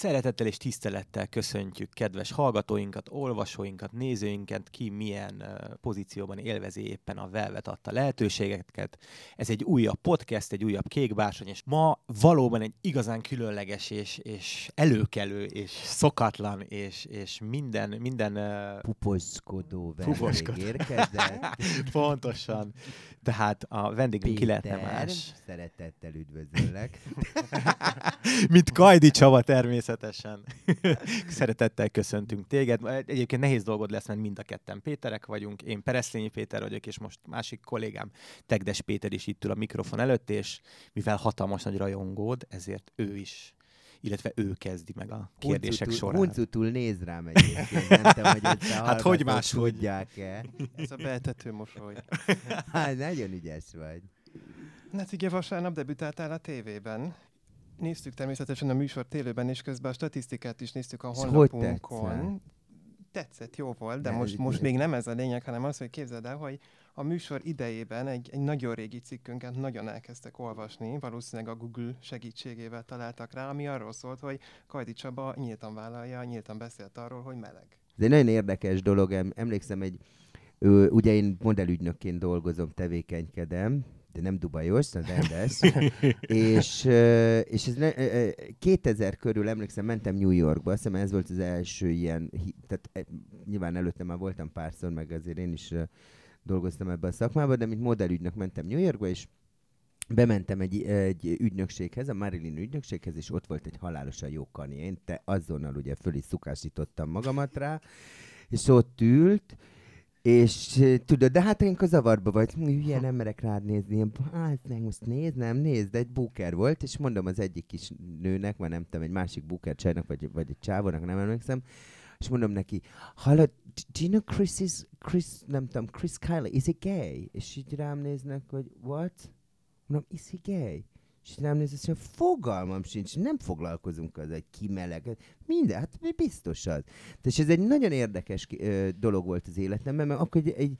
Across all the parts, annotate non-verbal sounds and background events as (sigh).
Szeretettel és tisztelettel köszöntjük kedves hallgatóinkat, olvasóinkat, nézőinket, ki milyen pozícióban élvezi éppen a Velvet adta lehetőségeket. Ez egy újabb podcast, egy újabb kékbársony, és ma valóban egy igazán különleges és, és előkelő és szokatlan és, és minden, minden puposkodó vendég érkezett. (laughs) pontosan. Tehát a vendégünk ki lehetne más. szeretettel üdvözöllek. (laughs) Mint Kajdi Csaba természetesen. (laughs) Szeretettel köszöntünk téged. Egyébként nehéz dolgod lesz, mert mind a ketten Péterek vagyunk. Én Pereszlényi Péter vagyok, és most másik kollégám Tegdes Péter is itt ül a mikrofon előtt, és mivel hatalmas nagy rajongód, ezért ő is illetve ő kezdi meg a kérdések Huncutul- során. Huncutul néz rám egyébként. Nem tudom, hogy ezt a Hát hogy máshogy? Tudják-e? Ez a beetető mosoly. (laughs) Hát, nagyon ügyes vagy. Hát ugye vasárnap debütáltál a tévében. Néztük természetesen a műsort élőben, és közben a statisztikát is néztük a honlapunkon. Tetszett, jó volt, de De most, most még nem ez a lényeg, hanem az, hogy képzeld el, hogy a műsor idejében egy, egy nagyon régi cikkünket nagyon elkezdtek olvasni, valószínűleg a Google segítségével találtak rá, ami arról szólt, hogy Kajdi Csaba nyíltan vállalja, nyíltan beszélt arról, hogy meleg. Ez egy nagyon érdekes dolog. Em- Emlékszem, egy, ugye én modellügynökként dolgozom, tevékenykedem, de nem dubajos, hanem rendes. (laughs) és, ö, és ez ne, ö, ö, 2000 körül emlékszem, mentem New Yorkba, azt hiszem ez volt az első ilyen, tehát e, nyilván előtte már voltam párszor, meg azért én is dolgoztam ebben a szakmában, de mint modellügynök mentem New Yorkba, és bementem egy, egy ügynökséghez, a Marilyn ügynökséghez, és ott volt egy halálosan jó kani. Én te azonnal ugye föl is szukásítottam magamat rá, és ott ült, és tudod, de hát én zavarba vagy, "Hm, hülye, nem merek rád nézni, hát nem, most nézd, nem nézd, de egy booker volt, és mondom az egyik kis nőnek, vagy nem tudom, egy másik booker csajnak, vagy, vagy egy csávónak, nem emlékszem, és mondom neki, hallod, do you know Chris is, Chris, nem tudom, Chris Kyle, is he gay? És így rám néznek, hogy what? Mondom, is he gay? És rám néz, és mondja, fogalmam sincs, nem foglalkozunk az, hogy ki meleg. Minden, hát mi biztos az. És ez egy nagyon érdekes ö, dolog volt az életemben, mert akkor egy, egy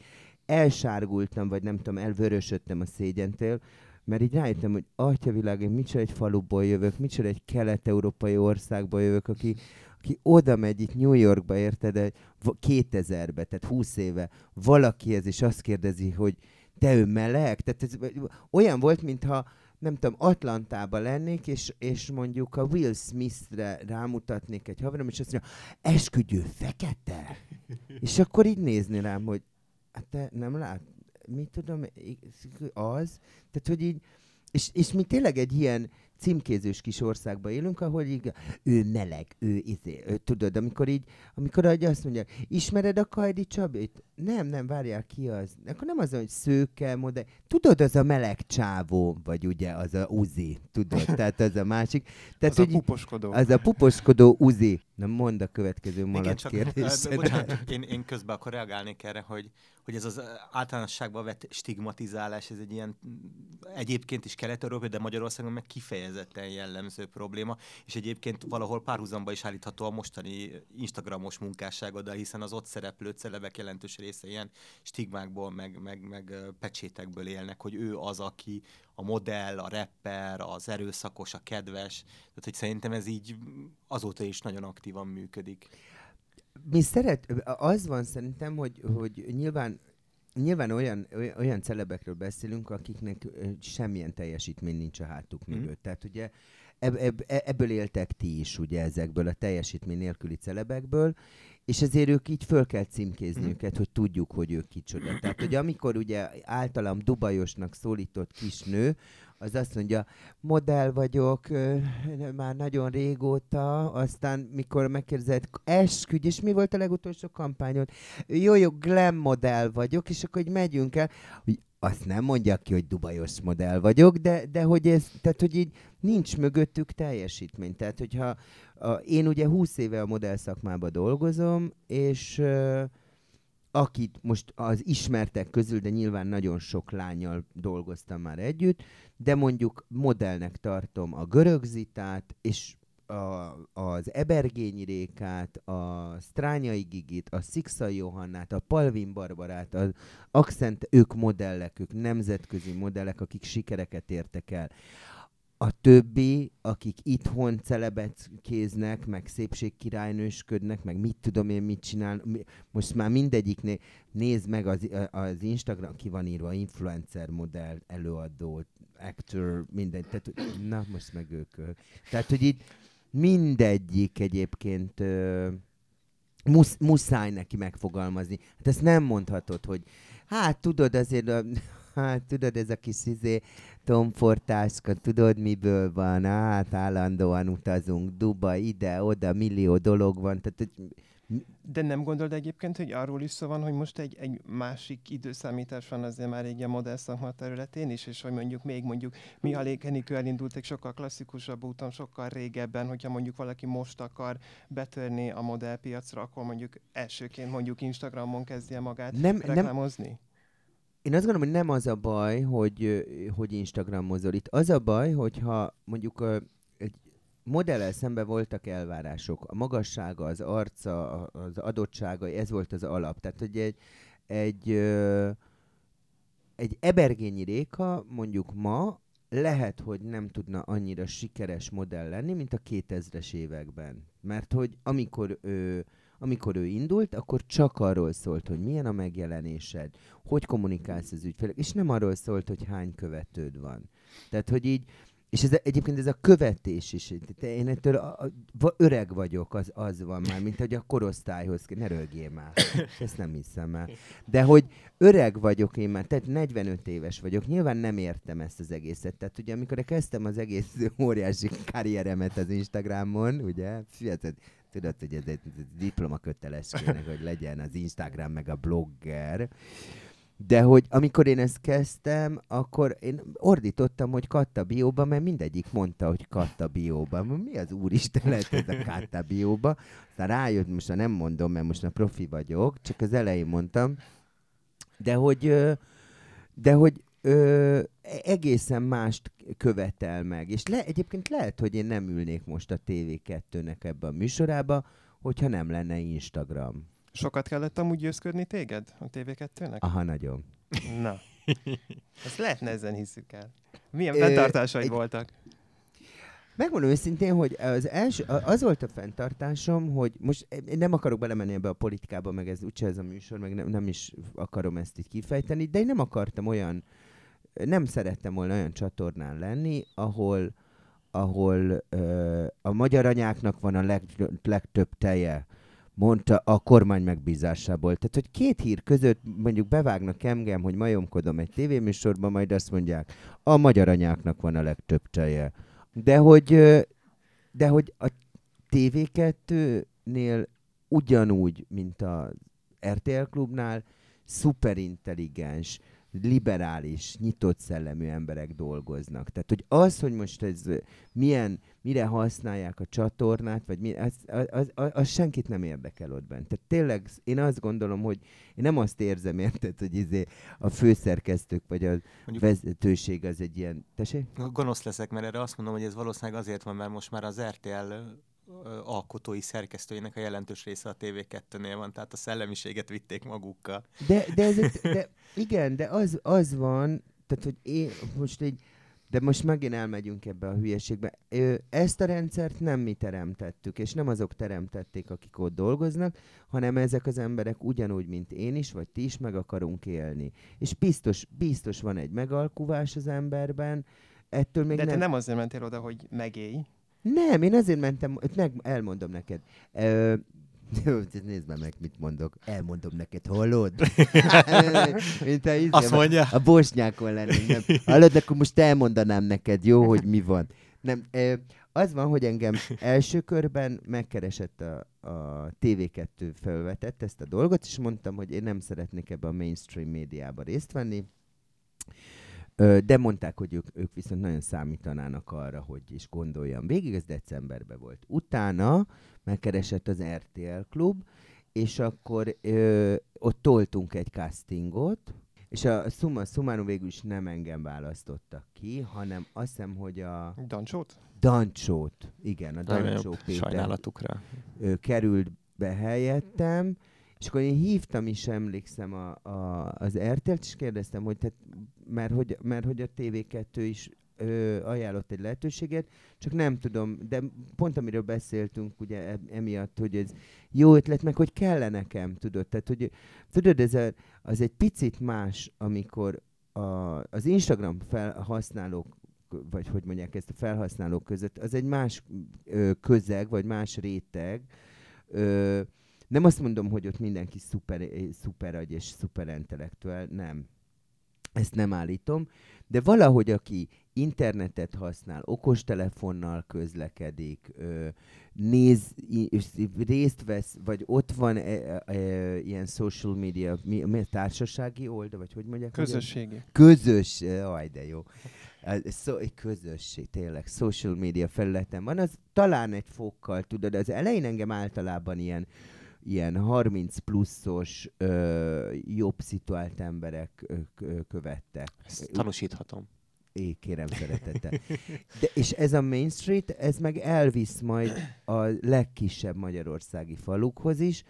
elsárgultam, vagy nem tudom, elvörösödtem a szégyentől, mert így rájöttem, hogy atyavilág, én micsoda egy faluból jövök, micsoda egy kelet-európai országból jövök, aki, aki oda megy itt New Yorkba, érted, de va- 2000-be, tehát 20 éve valakihez, és azt kérdezi, hogy te ő meleg? Tehát ez olyan volt, mintha nem tudom, Atlantában lennék, és, és mondjuk a Will Smith-re rámutatnék egy haverom, és azt mondja, eskügyő fekete? (laughs) és akkor így nézni rám, hogy hát te nem lát, mit tudom, az, tehát hogy így, és, és mi tényleg egy ilyen címkézős kis országban élünk, ahol így, ő meleg, ő izé, ő, tudod, amikor így, amikor így azt mondják, ismered a Kajdi Csabét? Nem, nem, várjál ki az. Akkor nem az, hogy szőke, modell. Tudod, az a meleg csávó, vagy ugye az a Uzi, tudod, tehát az a másik. Tehát, Az a hogy puposkodó. az a puposkodó Uzi. Na mondd a következő Igen, malac csak, kérdést. ö, bocsánat, csak én, én közben akkor reagálnék erre, hogy, hogy ez az ö, általánosságban vett stigmatizálás, ez egy ilyen egyébként is kelet-európai, de Magyarországon meg kifejezetten jellemző probléma, és egyébként valahol párhuzamba is állítható a mostani Instagramos munkásságoddal, hiszen az ott szereplő celebek jelentős része ilyen stigmákból, meg, meg, meg ö, pecsétekből élnek, hogy ő az, aki a modell, a rapper, az erőszakos, a kedves, tehát hogy szerintem ez így azóta is nagyon aktívan működik. mi szeret, az van szerintem, hogy, hogy nyilván Nyilván olyan, olyan, celebekről beszélünk, akiknek semmilyen teljesítmény nincs a hátuk Mhm. mögött. Tehát ugye eb, eb, e- ebből éltek ti is, ugye ezekből a teljesítmény nélküli celebekből, és ezért ők így föl kell címkézni Mhm. őket, hogy tudjuk, hogy ők kicsoda. Tehát, hogy amikor ugye általam dubajosnak szólított kisnő, az azt mondja, modell vagyok, már nagyon régóta, aztán mikor megkérdezed, esküdj, és mi volt a legutolsó kampányod? Jó, jó, glam modell vagyok, és akkor így megyünk el, hogy azt nem mondja ki, hogy dubajos modell vagyok, de, de hogy ez, tehát hogy így nincs mögöttük teljesítmény. Tehát, hogyha én ugye 20 éve a modell szakmában dolgozom, és akit most az ismertek közül, de nyilván nagyon sok lányjal dolgoztam már együtt, de mondjuk modellnek tartom a görögzitát, és a, az Ebergényi Rékát, a Strányai Gigit, a Szikszai Johannát, a Palvin Barbarát, az Accent, ők modellek, ők nemzetközi modellek, akik sikereket értek el. A többi, akik itthon celebet kéznek, meg szépségkirálynősködnek, meg mit tudom én, mit csinál. Most már mindegyiknél nézd meg az, az Instagram, ki van írva, influencer modell, előadó, actor, minden. Tehát, na, most meg ők. Tehát, hogy itt mindegyik egyébként musz, muszáj neki megfogalmazni. Hát ezt nem mondhatod, hogy hát tudod azért, hát tudod ez a kis izé, tomfortáska, tudod miből van, hát állandóan utazunk, Duba, ide, oda, millió dolog van, tehát hogy de nem gondolod egyébként, hogy arról is szó van, hogy most egy, egy másik időszámítás van azért már régi a modell szakma területén is, és hogy mondjuk még mondjuk Mihály Enikő elindult egy sokkal klasszikusabb úton, sokkal régebben, hogyha mondjuk valaki most akar betörni a modellpiacra, akkor mondjuk elsőként mondjuk Instagramon kezdje magát nem, reklámozni? Nem, én azt gondolom, hogy nem az a baj, hogy, hogy Instagramozol. Itt az a baj, hogyha mondjuk egy modellel szemben voltak elvárások. A magassága, az arca, az adottsága, ez volt az alap. Tehát, hogy egy, egy, egy ebergényi réka mondjuk ma lehet, hogy nem tudna annyira sikeres modell lenni, mint a 2000-es években. Mert hogy amikor ő amikor ő indult, akkor csak arról szólt, hogy milyen a megjelenésed, hogy kommunikálsz az ügyfelek, és nem arról szólt, hogy hány követőd van. Tehát, hogy így, és ez, egyébként ez a követés is, én ettől a, a, öreg vagyok, az, az van már, mint hogy a korosztályhoz, ne rögjél már, ezt nem hiszem el. De hogy öreg vagyok én már, tehát 45 éves vagyok, nyilván nem értem ezt az egészet. Tehát ugye amikor kezdtem az egész óriási karrieremet az Instagramon, ugye, fiatal, tudod, hogy ez egy diploma köteles kéne, hogy legyen az Instagram meg a blogger. De hogy amikor én ezt kezdtem, akkor én ordítottam, hogy katta bióba, mert mindegyik mondta, hogy katta bióba. Mi az úristen lehet ez a katta bióba? Aztán rájött, most nem mondom, mert most a profi vagyok, csak az elején mondtam. De hogy, de hogy ö, egészen mást követel meg. És le, egyébként lehet, hogy én nem ülnék most a TV2-nek ebbe a műsorába, hogyha nem lenne Instagram. Sokat kellett amúgy győzködni téged a TV2-nek? Aha, nagyon. Na. (laughs) Ezt lehetne ezen hiszük el. Milyen fenntartásaid egy... voltak? Megmondom őszintén, hogy az, első, az volt a fenntartásom, hogy most én nem akarok belemenni ebbe a politikába, meg ez úgyse ez a műsor, meg nem, nem is akarom ezt így kifejteni, de én nem akartam olyan nem szerettem volna olyan csatornán lenni, ahol, ahol ö, a magyar anyáknak van a leg, legtöbb teje, mondta a kormány megbízásából. Tehát, hogy két hír között mondjuk bevágnak engem, hogy majomkodom egy tévéműsorban, majd azt mondják, a magyar anyáknak van a legtöbb teje. De hogy, de hogy a TV2-nél ugyanúgy, mint a RTL klubnál, szuperintelligens, liberális, nyitott szellemű emberek dolgoznak. Tehát, hogy az, hogy most ez milyen, mire használják a csatornát, vagy mi, az, az, az, az senkit nem érdekel ott bent. Tehát tényleg én azt gondolom, hogy én nem azt érzem, érted, hogy izé a főszerkesztők, vagy a Mondjuk, vezetőség az egy ilyen... Tessék? Gonosz leszek, mert erre azt mondom, hogy ez valószínűleg azért van, mert most már az RTL alkotói szerkesztőinek a jelentős része a TV2-nél van, tehát a szellemiséget vitték magukkal. De, de, ez, de (laughs) igen, de az, az van, tehát hogy én most egy, de most megint elmegyünk ebbe a hülyeségbe. Ezt a rendszert nem mi teremtettük, és nem azok teremtették, akik ott dolgoznak, hanem ezek az emberek ugyanúgy, mint én is, vagy ti is meg akarunk élni. És biztos, biztos van egy megalkuvás az emberben, ettől még De nem... te nem azért mentél oda, hogy megélj, nem, én azért mentem, meg elmondom neked. Ö, (laughs) Nézd már meg, mit mondok. Elmondom neked, hallod? (laughs) Mint a, izé, Azt mondja. A, bosnyákon lennénk. Nem. Hallod, akkor most elmondanám neked, jó, hogy mi van. Nem, az van, hogy engem első körben megkeresett a, a TV2 felvetett ezt a dolgot, és mondtam, hogy én nem szeretnék ebbe a mainstream médiába részt venni, de mondták, hogy ők, ők viszont nagyon számítanának arra, hogy is gondoljam. Végig ez decemberben volt. Utána megkeresett az RTL klub, és akkor ö, ott toltunk egy castingot, és a Summa Summarum végül is nem engem választottak ki, hanem azt hiszem, hogy a... Dancsót? Dancsót, igen, a Dancsó Péter. Sajnálatukra. Ő került be helyettem, és akkor én hívtam is, emlékszem, a, a, az RTL-t, és kérdeztem, hogy tehát, mert, hogy, mert hogy a TV2 is ö, ajánlott egy lehetőséget, csak nem tudom, de pont amiről beszéltünk ugye e- emiatt, hogy ez jó ötlet, meg hogy kellene nekem, tudod, tehát hogy tudod, ez a, az egy picit más, amikor a, az Instagram felhasználók vagy hogy mondják ezt a felhasználók között, az egy más ö, közeg, vagy más réteg. Ö, nem azt mondom, hogy ott mindenki szuper, szuper agy és szuper intellektuál, nem. Ezt nem állítom, de valahogy aki internetet használ, okostelefonnal közlekedik, néz, részt vesz, vagy ott van e, e, e, ilyen social media, mi, mi társasági oldal, vagy hogy mondják? Közösségi. Közös, aj de jó. Szó, egy közösség, tényleg, social media felületen van, az talán egy fokkal, tudod, az elején engem általában ilyen ilyen 30 pluszos, ö, jobb szituált emberek ö, ö, követtek. Ezt tanúsíthatom. É, kérem szeretettel. (laughs) De, és ez a Main Street, ez meg elvisz majd a legkisebb magyarországi falukhoz is,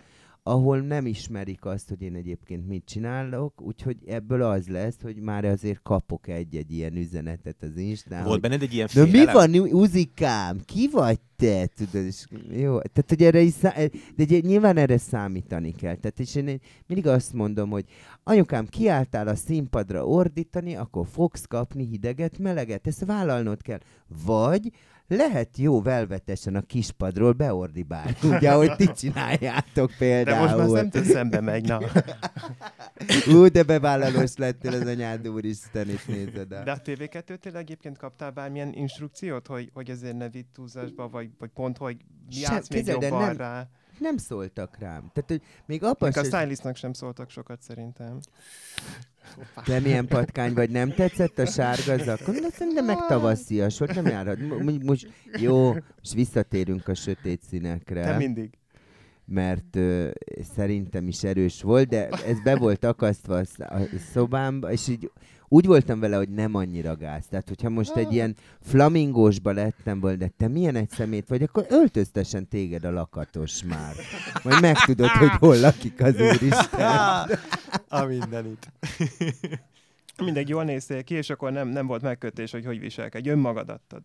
ahol nem ismerik azt, hogy én egyébként mit csinálok, úgyhogy ebből az lesz, hogy már azért kapok egy-egy ilyen üzenetet az Instán. Volt benned egy ilyen De mi van, Uzikám? Ki vagy te? Tudod, és jó, tehát hogy erre is szá- de ugye, nyilván erre számítani kell. Tehát és én mindig azt mondom, hogy anyukám, kiálltál a színpadra ordítani, akkor fogsz kapni hideget, meleget. Ezt vállalnod kell. Vagy lehet jó velvetesen a kispadról beordibálni, ugye, ahogy ti csináljátok például. De most már nem szembe megy, na. Ú, de bevállalós lettél az anyád úristen, és nézed el. De a TV2-től egyébként kaptál bármilyen instrukciót, hogy, hogy ezért ne vitt túlzásba, vagy, vagy pont, hogy mi állsz még jobban nem, rá? Nem szóltak rám. Tehát, hogy még abban se... a stylistnak sem szóltak sokat szerintem. De milyen patkány vagy, nem tetszett a sárga zakon? De szerintem meg tavaszias volt, nem járhat. Most, jó, most visszatérünk a sötét színekre. Te mindig. Mert ö, szerintem is erős volt, de ez be volt akasztva a szobámba, és így úgy voltam vele, hogy nem annyira gáz. Tehát, hogyha most egy ilyen flamingósba lettem volna, de te milyen egy szemét vagy, akkor öltöztesen téged a lakatos már. Majd megtudod, hogy hol lakik az Úristen. (laughs) a mindenit. (laughs) Mindegy, jól néztél ki, és akkor nem, nem volt megkötés, hogy hogy viselkedj. Önmagad adtad.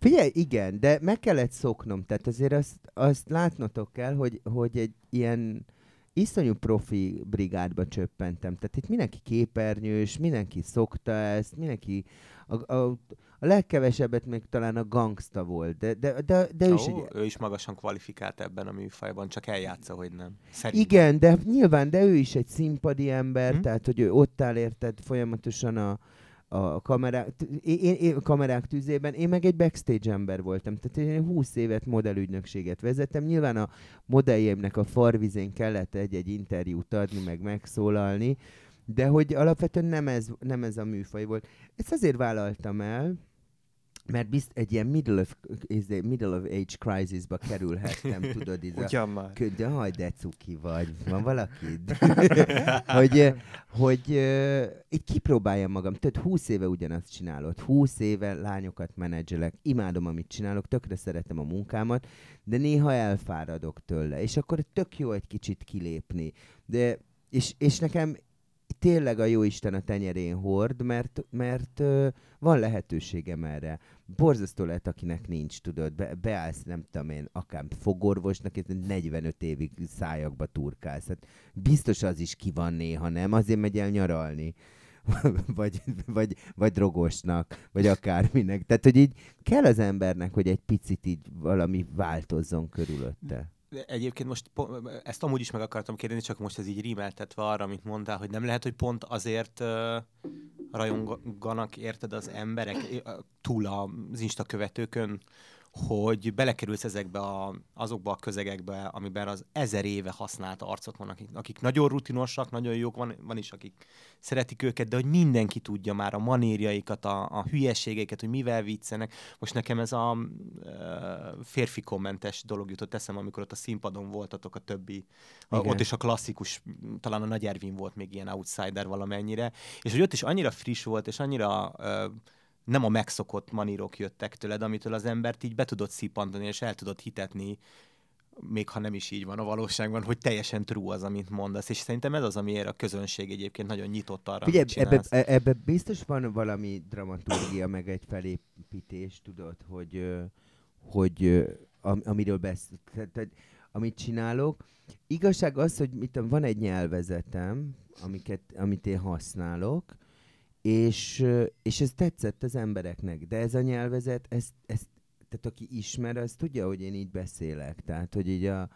Figyelj, igen, de meg kellett szoknom. Tehát azért azt, azt látnotok kell, hogy, hogy egy ilyen iszonyú profi brigádba csöppentem. Tehát itt mindenki képernyős, mindenki szokta ezt, mindenki a, a, a legkevesebbet még talán a gangsta volt, de, de, de, de ő, is egy... ő is magasan kvalifikált ebben a műfajban, csak eljátsza, hogy nem. Szerintem. Igen, de nyilván, de ő is egy színpadi ember, hmm. tehát hogy ő ott áll érted folyamatosan a, a kamerák, én, én, kamerák tűzében, én meg egy backstage ember voltam. Tehát én 20 évet modellügynökséget vezettem. Nyilván a modelljeimnek a farvizén kellett egy-egy interjút adni, meg megszólalni, de hogy alapvetően nem ez, nem ez a műfaj volt. Ezt azért vállaltam el, mert bizt egy ilyen middle of, middle of age crisisba kerülhettem, tudod, (laughs) ez Ugyan már. De haj, de cuki vagy, van valaki? (laughs) hogy, hogy így kipróbáljam magam. Tehát 20 éve ugyanazt csinálod, 20 éve lányokat menedzselek, imádom, amit csinálok, tökre szeretem a munkámat, de néha elfáradok tőle, és akkor tök jó egy kicsit kilépni. De, és, és nekem tényleg a jóisten a tenyerén hord, mert, mert uh, van lehetőségem erre. Borzasztó lehet, akinek nincs, tudod, be, beállsz, nem tudom én, akár fogorvosnak, és 45 évig szájakba turkálsz. Hát biztos az is ki van néha, nem? Azért megy el nyaralni. (laughs) vagy, vagy, vagy drogosnak, vagy akárminek. Tehát, hogy így kell az embernek, hogy egy picit így valami változzon körülötte egyébként most ezt amúgy is meg akartam kérdezni, csak most ez így rímeltetve arra, amit mondtál, hogy nem lehet, hogy pont azért rajonganak, érted az emberek túl az Insta követőkön, hogy belekerülsz ezekbe a, azokba a közegekbe, amiben az ezer éve használt arcok vannak, akik, akik nagyon rutinosak, nagyon jók, van, van is, akik szeretik őket, de hogy mindenki tudja már a manérjaikat, a, a hülyeségeiket, hogy mivel viccenek. Most nekem ez a uh, férfi kommentes dolog jutott eszem, amikor ott a színpadon voltatok a többi, a, ott is a klasszikus, talán a Nagy Ervin volt még ilyen outsider valamennyire, és hogy ott is annyira friss volt, és annyira uh, nem a megszokott manírok jöttek tőled, amitől az embert így be tudod szipantani, és el tudod hitetni még ha nem is így van a valóságban, hogy teljesen true az, amit mondasz. És szerintem ez az, amiért a közönség egyébként nagyon nyitott arra, Figyelj, ebbe, csinálsz. ebbe biztos van valami dramaturgia, meg egy felépítés, tudod, hogy, hogy am, amiről besz... Tehát, amit csinálok. Igazság az, hogy mit van egy nyelvezetem, amiket, amit én használok, és, és ez tetszett az embereknek, de ez a nyelvezet, ez, ez, tehát aki ismer, az tudja, hogy én így beszélek. Tehát, hogy így a,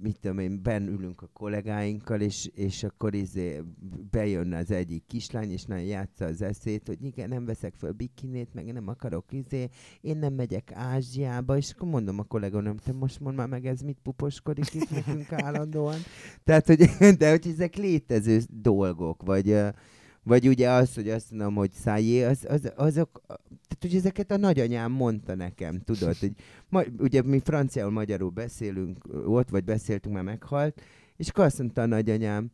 mit tudom én, benn ülünk a kollégáinkkal, és, és akkor izé bejön az egyik kislány, és nagyon játsza az eszét, hogy igen, nem veszek föl bikinét, meg nem akarok izé, én nem megyek Ázsiába, és akkor mondom a kolléganőm, te most mondd már meg, ez mit puposkodik itt nekünk állandóan. (laughs) Tehát, hogy, de hogy ezek létező dolgok, vagy, vagy ugye az, hogy azt mondom, hogy szájé, az, az, azok, tehát hogy ezeket a nagyanyám mondta nekem, tudod, hogy ma, ugye mi franciául, magyarul beszélünk ott, vagy beszéltünk, már meghalt, és akkor azt mondta a nagyanyám,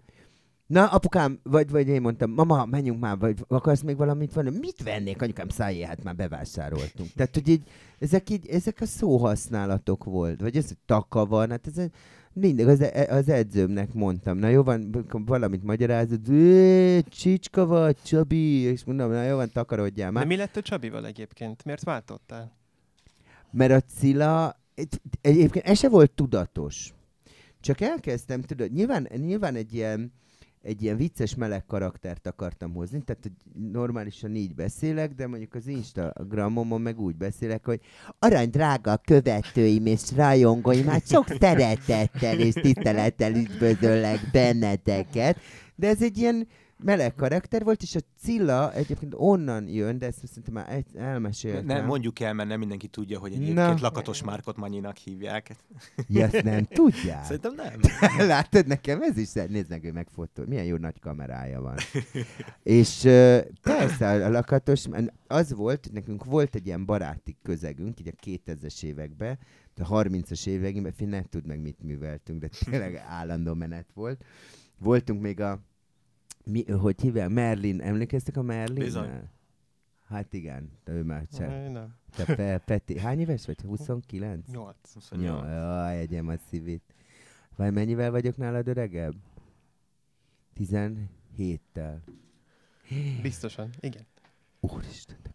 na apukám, vagy, vagy én mondtam, mama, menjünk már, vagy akarsz még valamit venni? Mit vennék, anyukám, szájé, hát már bevásároltunk. Tehát, hogy így, ezek, így, ezek a szóhasználatok volt, vagy ez, hogy taka van, hát ez mindig az, az edzőmnek mondtam, na jó van, valamit magyarázod, "Ö, csicska vagy, Csabi, és mondom, na jó van, takarodjál De már. mi lett a Csabival egyébként? Miért váltottál? Mert a Cilla, egy- egyébként ez se volt tudatos. Csak elkezdtem, tudod, nyilván, nyilván egy ilyen, egy ilyen vicces meleg karaktert akartam hozni, tehát hogy normálisan így beszélek, de mondjuk az Instagramomon meg úgy beszélek, hogy arany drága követőim és rajongóim, hát sok (laughs) szeretettel és tisztelettel üdvözöllek benneteket, de ez egy ilyen meleg karakter volt, és a Cilla egyébként onnan jön, de ezt szerintem már egy- elmeséltem. Nem, mondjuk el, mert nem mindenki tudja, hogy Na. egyébként Lakatos Márkot Manyinak hívják. Ja, ezt nem tudják. Szerintem nem. (laughs) Látod, nekem ez is, nézd meg, ő meg fotó, milyen jó nagy kamerája van. és uh, persze, a lakatos, az volt, hogy nekünk volt egy ilyen baráti közegünk, így a 2000-es években, a 30-as években, fi ne tud meg mit műveltünk, de tényleg állandó menet volt. Voltunk még a, mi, hogy hívják, Merlin, emlékeztek a Merlin? Bizony. Hát igen, de ő már csak. Nem. Te Pe- Peti, hány éves vagy? 29? Nyolc. Jó, jaj, egyem a szívét. Vagy mennyivel vagyok nálad öregebb? 17-tel. Biztosan, igen. Úristen, de.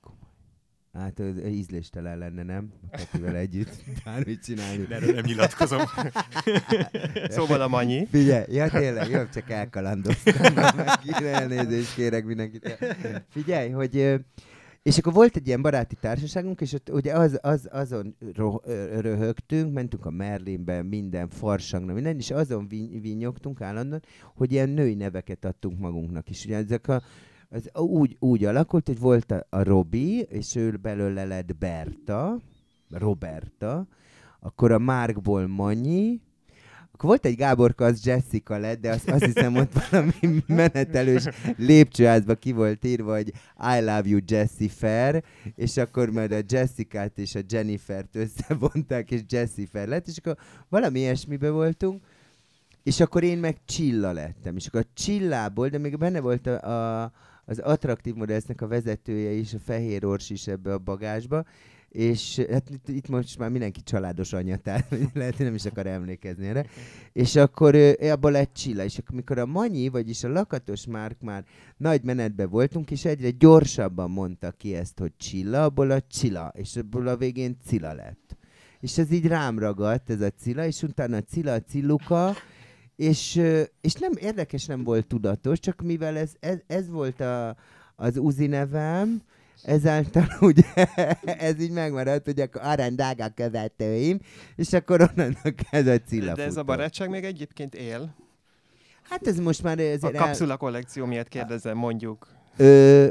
Hát az ízléstelen lenne, nem? A Petivel együtt. (laughs) Bármit csinálni. De erről nem nyilatkozom. (laughs) Szóval a Manyi. Figyelj, ja tényleg, jobb csak elkalandoztam. (laughs) Elnézést kérek mindenkit. Figyelj, hogy... És akkor volt egy ilyen baráti társaságunk, és ott ugye az, az, azon ro- ö, röhögtünk, mentünk a Merlinbe, minden farsangna, minden, és azon vin- vinyogtunk állandóan, hogy ilyen női neveket adtunk magunknak is. Ugye ezek a, az úgy, úgy alakult, hogy volt a, a Robi, és ő belőle lett Berta, Roberta, akkor a Márkból Manyi, akkor volt egy Gáborka, az Jessica lett, de azt, azt hiszem ott (laughs) valami menetelős lépcsőházba ki volt írva, hogy I love you Jessifer, és akkor majd a Jessicát és a Jennifert összevonták, és Jessifer lett, és akkor valami ilyesmibe voltunk, és akkor én meg Csilla lettem, és akkor a Csillából, de még benne volt a, a, az attraktív modellnek a vezetője is, a fehér ors is ebbe a bagásba, és hát itt, itt most már mindenki családos anya, tehát (laughs) lehet, hogy nem is akar emlékezni erre. És akkor ö, abból lett Csilla, és akkor mikor a Manyi, vagyis a Lakatos Márk már nagy menetbe voltunk, és egyre gyorsabban mondta ki ezt, hogy Csilla, abból a Csilla, és abból a végén Cilla lett. És ez így rám ragadt, ez a Cilla, és utána Cilla, a Cilluka, és, és nem érdekes nem volt tudatos, csak mivel ez, ez, ez volt a, az Uzi nevem, ezáltal (laughs) ugye ez így megmaradt, hogy akkor arany drága követőim, és akkor onnantól kezdve a Cilla De ez a barátság még egyébként él. Hát ez most már A azért... kapszula kollekció miatt kérdezem, mondjuk. Ö,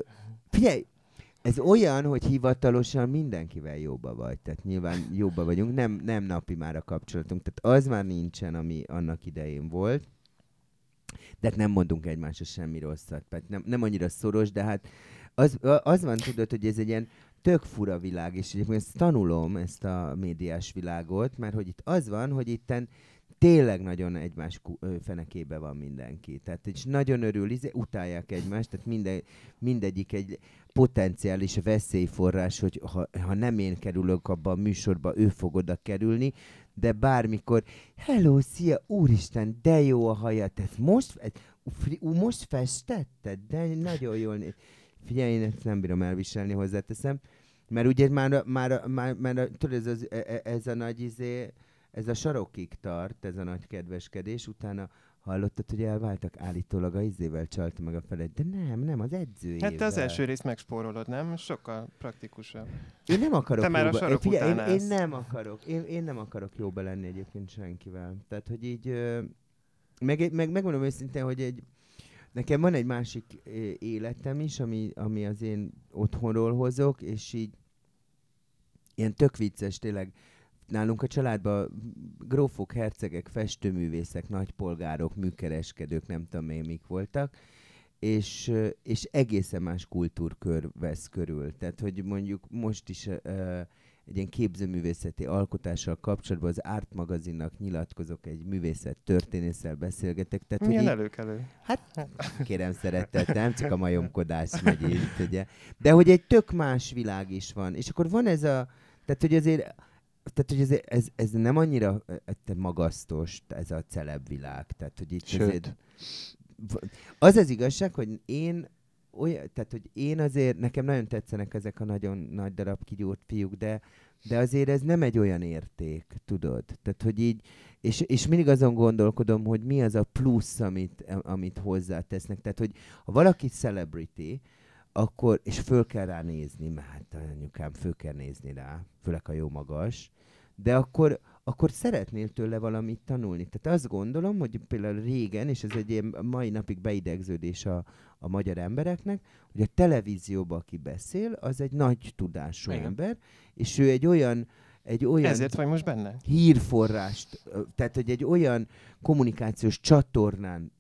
figyelj, ez olyan, hogy hivatalosan mindenkivel jóba vagy. Tehát nyilván jóba vagyunk, nem, nem napi már a kapcsolatunk. Tehát az már nincsen, ami annak idején volt. De hát nem mondunk egymásra semmi rosszat. Tehát nem, nem annyira szoros, de hát az, az van, tudod, hogy ez egy ilyen tök fura világ, és egyébként ezt tanulom, ezt a médiás világot, mert hogy itt az van, hogy itten tényleg nagyon egymás fenekébe van mindenki. Tehát és nagyon örül, izé, utálják egymást, tehát minden, mindegyik egy potenciális veszélyforrás, hogy ha, ha nem én kerülök abba a műsorba, ő fog oda kerülni, de bármikor, hello, szia, úristen, de jó a haja, te ezt most, most festetted, de nagyon jól néz. Figyelj, én ezt nem bírom elviselni, hozzáteszem. Mert ugye már, már, már, már tudod, ez, az, e- e- ez a nagy izé, ez a sarokig tart, ez a nagy kedveskedés, utána hallottad, hogy elváltak állítólag a izével csalta meg a felet, de nem, nem, az edzőjével. Hát az első részt megspórolod, nem? Sokkal praktikusabb. Én nem akarok Te már a jóba, sarok figyelj, én, én nem akarok, én, én nem akarok jóba lenni egyébként senkivel. Tehát, hogy így, meg, meg, megmondom őszintén, hogy egy, nekem van egy másik életem is, ami, ami az én otthonról hozok, és így ilyen tök vicces, tényleg nálunk a családban grófok, hercegek, festőművészek, nagypolgárok, műkereskedők, nem tudom én mik voltak, és, és egészen más kultúrkör vesz körül. Tehát, hogy mondjuk most is ö, egy ilyen képzőművészeti alkotással kapcsolatban az Art magazinnak nyilatkozok, egy művészet történésszel beszélgetek. Tehát, Milyen előkelő? kérem szeretettel, nem csak a majomkodás (laughs) megy itt, ugye. De hogy egy tök más világ is van. És akkor van ez a, tehát hogy azért, tehát, hogy ez, ez, ez nem annyira eh, te magasztos, ez a celeb világ. Tehát, hogy itt Sőt. azért, az az igazság, hogy én olyan, tehát, hogy én azért, nekem nagyon tetszenek ezek a nagyon nagy darab kigyúrt fiúk, de, de azért ez nem egy olyan érték, tudod? Tehát, hogy így, és, és mindig azon gondolkodom, hogy mi az a plusz, amit, amit hozzátesznek. Tehát, hogy ha valaki celebrity, akkor, és föl kell rá nézni, mert hát anyukám, föl kell nézni rá, főleg a jó magas, de akkor, akkor szeretnél tőle valamit tanulni. Tehát azt gondolom, hogy például régen, és ez egy ilyen mai napig beidegződés a, a magyar embereknek, hogy a televízióban, aki beszél, az egy nagy tudású Igen. ember, és ő egy olyan, egy olyan Ezért vagy most benne? hírforrást, tehát hogy egy olyan kommunikációs csatornán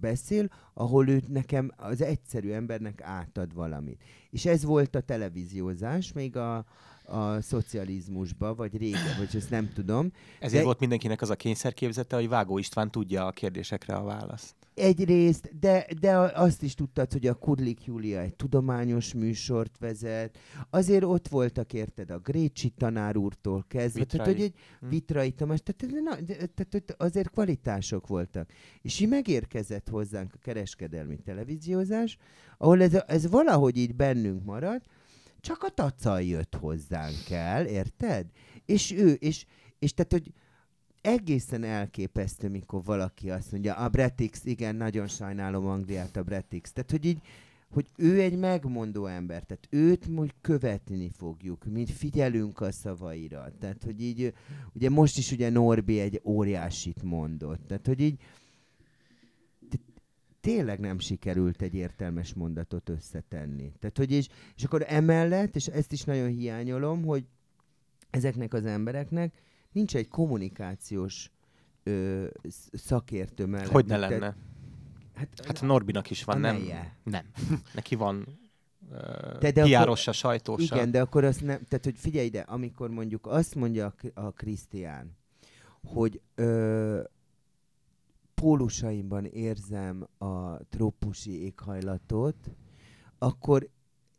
beszél, ahol ő nekem az egyszerű embernek átad valamit. És ez volt a televíziózás, még a, a szocializmusban, vagy régen, vagy ezt nem tudom. Ezért De- volt mindenkinek az a kényszerképzete, hogy Vágó István tudja a kérdésekre a választ. Egyrészt, de, de azt is tudtad, hogy a Kudlik Júlia egy tudományos műsort vezet. Azért ott voltak, érted, a Grécsi tanár úrtól kezdve. Tehát, Vitrai. hogy egy Hm. Vitrai Tamás, tehát, na- tehát azért kvalitások voltak. És így megérkezett hozzánk a kereskedelmi televíziózás, ahol ez, ez valahogy így bennünk maradt, csak a tacaj jött hozzánk el, érted? És ő, és, és tehát, hogy egészen elképesztő, mikor valaki azt mondja, a Bretix, igen, nagyon sajnálom Angliát, a Bretix. Tehát, hogy így, hogy ő egy megmondó ember, tehát őt úgy követni fogjuk, mint figyelünk a szavaira. Tehát, hogy így, ugye most is ugye Norbi egy óriásit mondott. Tehát, hogy így tényleg nem sikerült egy értelmes mondatot összetenni. Tehát, hogy és, és akkor emellett, és ezt is nagyon hiányolom, hogy ezeknek az embereknek nincs egy kommunikációs ö, sz- szakértő mellett. Hogy ne Tehát- lenne? Hát, Hát Norbinak is van, nem? neje. Nem. Neki van Te de uh, akkor- sajtósa. Igen, de akkor azt nem, tehát hogy figyelj ide, amikor mondjuk azt mondja a, a Krisztián, hogy ö, pólusaimban érzem a trópusi éghajlatot, akkor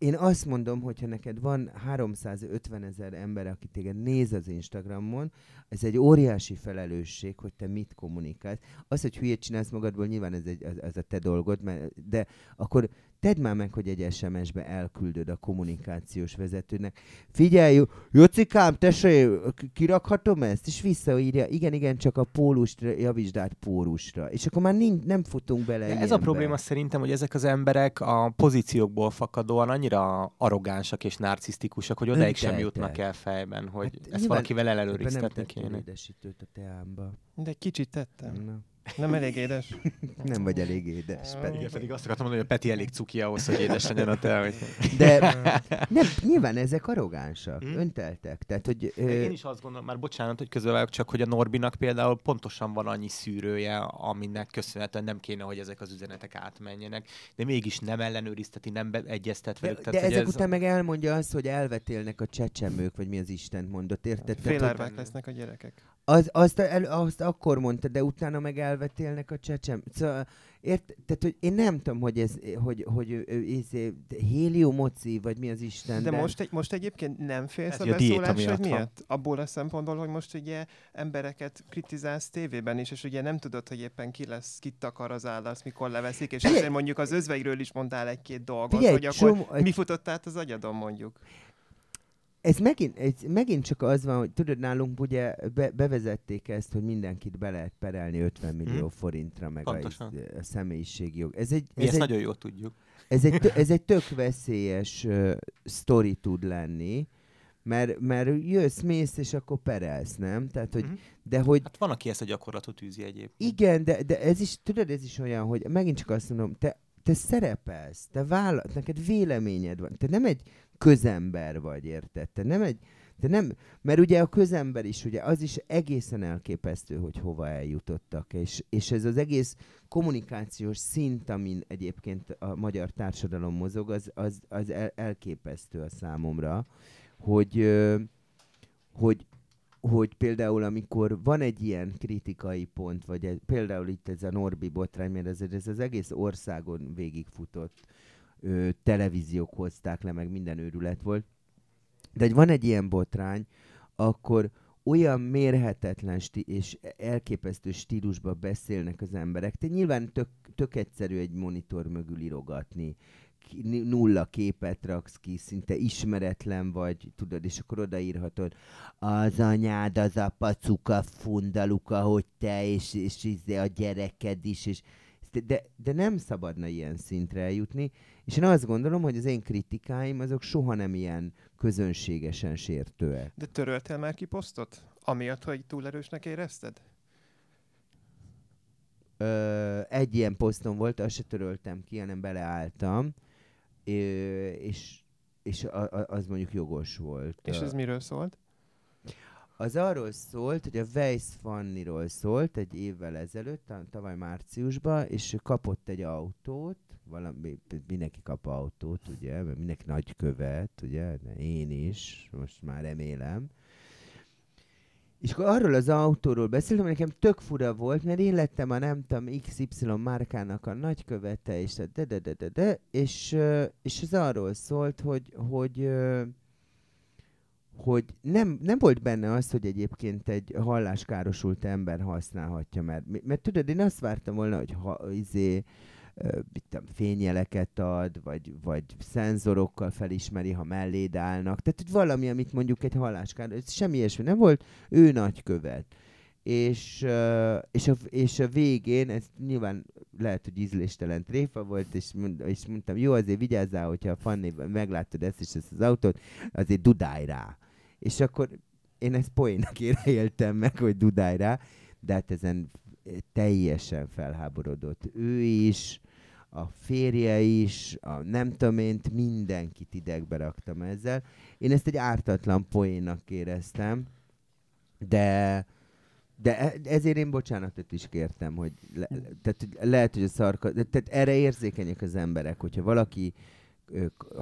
én azt mondom, hogyha neked van 350 ezer ember, aki téged néz az Instagramon, ez egy óriási felelősség, hogy te mit kommunikálsz. Az, hogy hülyét csinálsz magadból, nyilván ez, egy, ez, ez a te dolgod, mert, de akkor tedd már meg, hogy egy SMS-be elküldöd a kommunikációs vezetőnek. Figyelj, Jocikám, tesé, kirakhatom ezt? És visszaírja, igen, igen, csak a pólust javítsd át pórusra. És akkor már nincs, nem futunk bele De ez a probléma szerintem, hogy ezek az emberek a pozíciókból fakadóan annyira arrogánsak és narcisztikusak, hogy odáig sem jutnak el fejben, hogy Hát ezt valakivel nem tettél kéne. édesítőt a teámba. De egy kicsit tettem. Na, Nem elég édes. (laughs) nem vagy elég édes, Peti. Igen, pedig azt akartam mondani, hogy a Peti elég cuki ahhoz, hogy édes legyen a te. Hogy... De (laughs) nem, nyilván ezek arrogánsak, Hm? önteltek. Tehát, hogy... De Ö, Én is azt gondolom, már bocsánat, hogy közölök, csak hogy a Norbinak például pontosan van annyi szűrője, aminek köszönhetően nem kéne, hogy ezek az üzenetek átmenjenek, de mégis nem ellenőrizteti, nem be- egyeztet de, velük. de tehát, hogy ezek ez... után meg elmondja azt, hogy elvetélnek a csecsemők, vagy mi az Isten mondott, érted? Hogy- Félárvák lesznek a gyerekek. Az, azt, el, azt akkor mondta, de utána meg elvetélnek a csecsem. Szóval, ért, tehát, hogy én nem tudom, hogy ez, hogy, hogy ő, ő, izé, héliumoci, vagy mi az Isten. De, de most, egy, most egyébként nem félsz Hát, a hogy a diéta beszólásod miatt? Abból a szempontból, hogy most ugye embereket kritizálsz tévében is, és ugye nem tudod, hogy éppen ki lesz, kit takar az állasz, mikor leveszik, és ezért mondjuk az özvegyről is mondtál egy-két dolgot, Figyelj, hogy akkor csomó- mi futott át az agyadon mondjuk. Ez megint, ez megint csak az van, hogy tudod, nálunk ugye be, bevezették ezt, hogy mindenkit be lehet perelni 50 millió Mhm. forintra, meg a, Pontosan. a személyiségjog. Ez egy, Mi ez ezt egy, nagyon jól tudjuk. ez egy, ez (laughs) egy tök veszélyes uh, sztori tud lenni, mert, mert jössz, mész, és akkor perelsz, nem? Tehát, hogy, Mhm. de hogy Hát van, aki ezt a gyakorlatot űzi egyébként. igen, de, de ez is, tudod, ez is olyan, hogy megint csak azt mondom, te, te szerepelsz, te vállal, neked véleményed van, te nem egy közember vagy, érted? Te nem egy, te nem, mert ugye a közember is, ugye az is egészen elképesztő, hogy hova eljutottak, és, és ez az egész kommunikációs szint, amin egyébként a magyar társadalom mozog, az, az, az el, elképesztő a számomra, hogy, hogy, hogy például amikor van egy ilyen kritikai pont, vagy egy, például itt ez a Norbi botrány, mert ez, ez az egész országon végigfutott ö, televíziók hozták le, meg minden őrület volt, de hogy van egy ilyen botrány, akkor olyan mérhetetlen sti- és elképesztő stílusba beszélnek az emberek. Te nyilván tök, tök egyszerű egy monitor mögül írogatni. Ki- ni- Nulla képet raksz ki, szinte ismeretlen vagy, tudod, és akkor odaírhatod, az anyád, az a pacuka fundaluka, hogy te, és, és, és a gyereked is, és de, de nem szabadna ilyen szintre eljutni, és én azt gondolom, hogy az én kritikáim azok soha nem ilyen közönségesen sértőek. De töröltél már ki posztot? Amiatt, hogy túl erősnek érezted? Ö, egy ilyen poszton volt, azt se töröltem ki, hanem beleálltam, ö, és, és a, a, az mondjuk jogos volt. És ez miről szólt? Az arról szólt, hogy a Weiss Fanniról szólt egy évvel ezelőtt, ta- tavaly márciusban, és kapott egy autót, valami, mindenki kap autót, ugye, mert mindenki nagy követ, ugye, én is, most már remélem. És akkor arról az autóról beszéltem, nekem tök fura volt, mert én lettem a nem tudom XY márkának a nagykövete, és a de de de de de, és, és ez arról szólt, hogy, hogy hogy nem, nem volt benne az, hogy egyébként egy halláskárosult ember használhatja, mert, mert tudod, én azt vártam volna, hogy ha, izé, mit tudom, fényjeleket ad, vagy, vagy szenzorokkal felismeri, ha melléd állnak. Tehát, hogy valami, amit mondjuk egy halláskáros, ez semmi ilyesmi nem volt, ő nagykövet. És, és, a, és a végén, ez nyilván lehet, hogy ízléstelen tréfa volt, és, mond, és mondtam, jó, azért vigyázzál, hogyha a Fanny meglátod ezt és ezt az autót, azért dudálj rá. És akkor én ezt poénnak (laughs) éltem meg, hogy dudálj rá, de hát ezen teljesen felháborodott. Ő is, a férje is, a nem tudom én, mindenkit idegbe raktam ezzel. Én ezt egy ártatlan poénnak éreztem, de de e- ezért én bocsánatot is kértem, hogy le, tehát lehet, hogy a szarka, tehát erre érzékenyek az emberek, hogyha valaki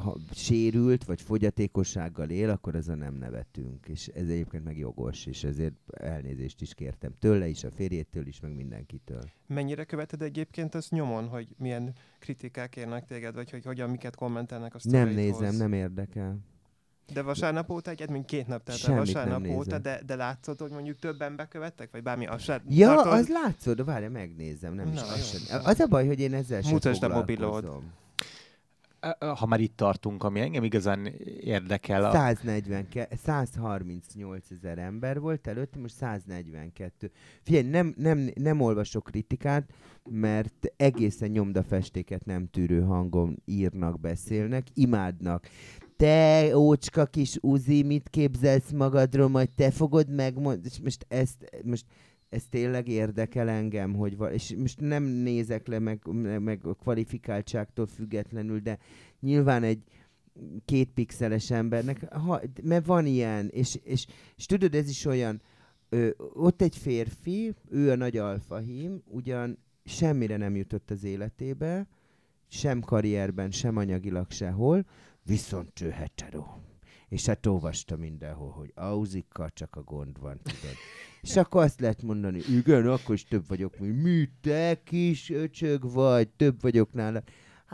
ha sérült, vagy fogyatékossággal él, akkor azon nem nevetünk, és ez egyébként meg jogos, és ezért elnézést is kértem tőle is, a férjétől is, meg mindenkitől. Mennyire követed egyébként azt nyomon, hogy milyen kritikák érnek téged, vagy hogy hogyan, miket kommentelnek a Nem nézem, nem érdekel. De vasárnap óta egyet, mint két nap el Semmit vasárnap nem óta, de, de látszod, hogy mondjuk többen bekövettek, vagy bármi, az se Ja, tartod? az látszod, várj, megnézem, nem is Na, az jó. sem. Az a baj, hogy én ezzel sem Mutasd a mobilod. Ha már itt tartunk, ami engem igazán érdekel, a, 140, 138 ezer ember volt előtte, most 142. Figyelj, nem, nem, nem olvasok kritikát, mert egészen nyomdafestéket nem tűrő hangon írnak, beszélnek, imádnak. Te, ócska kis Uzi, mit képzelsz magadról, majd te fogod megmondani. És most ezt, most ez tényleg érdekel engem, hogy val- és most nem nézek le meg, meg a kvalifikáltságtól függetlenül, de nyilván egy két pixeles embernek, ha, mert van ilyen, és, és, és tudod, ez is olyan, ö, ott egy férfi, ő a nagy alfahím, ugyan semmire nem jutott az életébe, sem karrierben, sem anyagilag sehol, viszont ő hetero. És hát olvasta mindenhol, hogy auzikkal csak a gond van, tudod. (laughs) És akkor azt lehet mondani, igen, akkor is több vagyok, mint mi, te kis öcsög vagy, több vagyok nálad.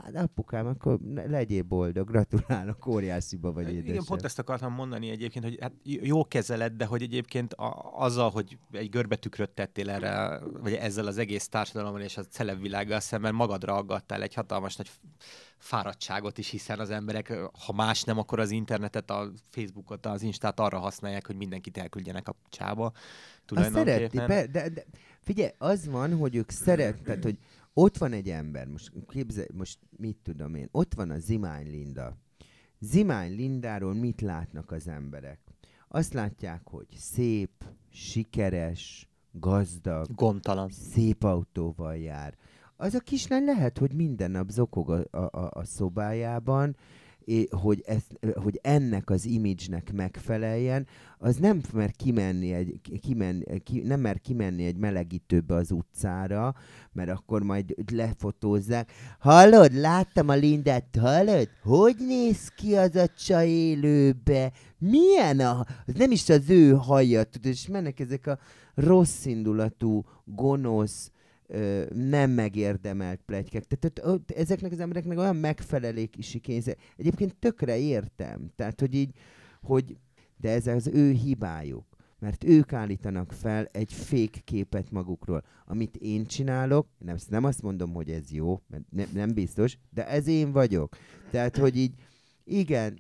Hát apukám, akkor legyél boldog, gratulálok, óriásziba vagy édesem. Igen, pont ezt akartam mondani egyébként, hogy hát jó kezeled, de hogy egyébként a, azzal, hogy egy görbetükröt tettél erre, vagy ezzel az egész társadalommal és a celebvilággal szemben magadra aggattál egy hatalmas nagy fáradtságot is, hiszen az emberek, ha más nem, akkor az internetet, a Facebookot, az Instát arra használják, hogy mindenkit elküldjenek a csába. Azt szereti, de, de, de, figyelj, az van, hogy ők szeretnek, hogy ott van egy ember, most képzelj, most mit tudom én, ott van a Zimány Linda. Zimány Lindáról mit látnak az emberek? Azt látják, hogy szép, sikeres, gazdag, gondtalan, szép autóval jár. Az a kislány lehet, hogy minden nap zokog a, a, a szobájában, hogy, ez, hogy ennek az imidzsnek megfeleljen, az nem mer kimenni egy, kimen, ki, nem mer kimenni egy melegítőbe az utcára, mert akkor majd lefotózzák. Hallod, láttam a Lindát, hallod? Hogy néz ki az a csaj élőbe? Milyen a... Az nem is az ő haja, tudod, és mennek ezek a rossz indulatú, gonosz, nem megérdemelt plegykek. Tehát ezeknek az embereknek olyan megfelelési kényszer. Egyébként tökre értem. Tehát, hogy így, hogy de ez az ő hibájuk. Mert ők állítanak fel egy fék képet magukról. Amit én csinálok, nem, nem azt mondom, hogy ez jó, mert ne, nem biztos, de ez én vagyok. Tehát, hogy így, igen,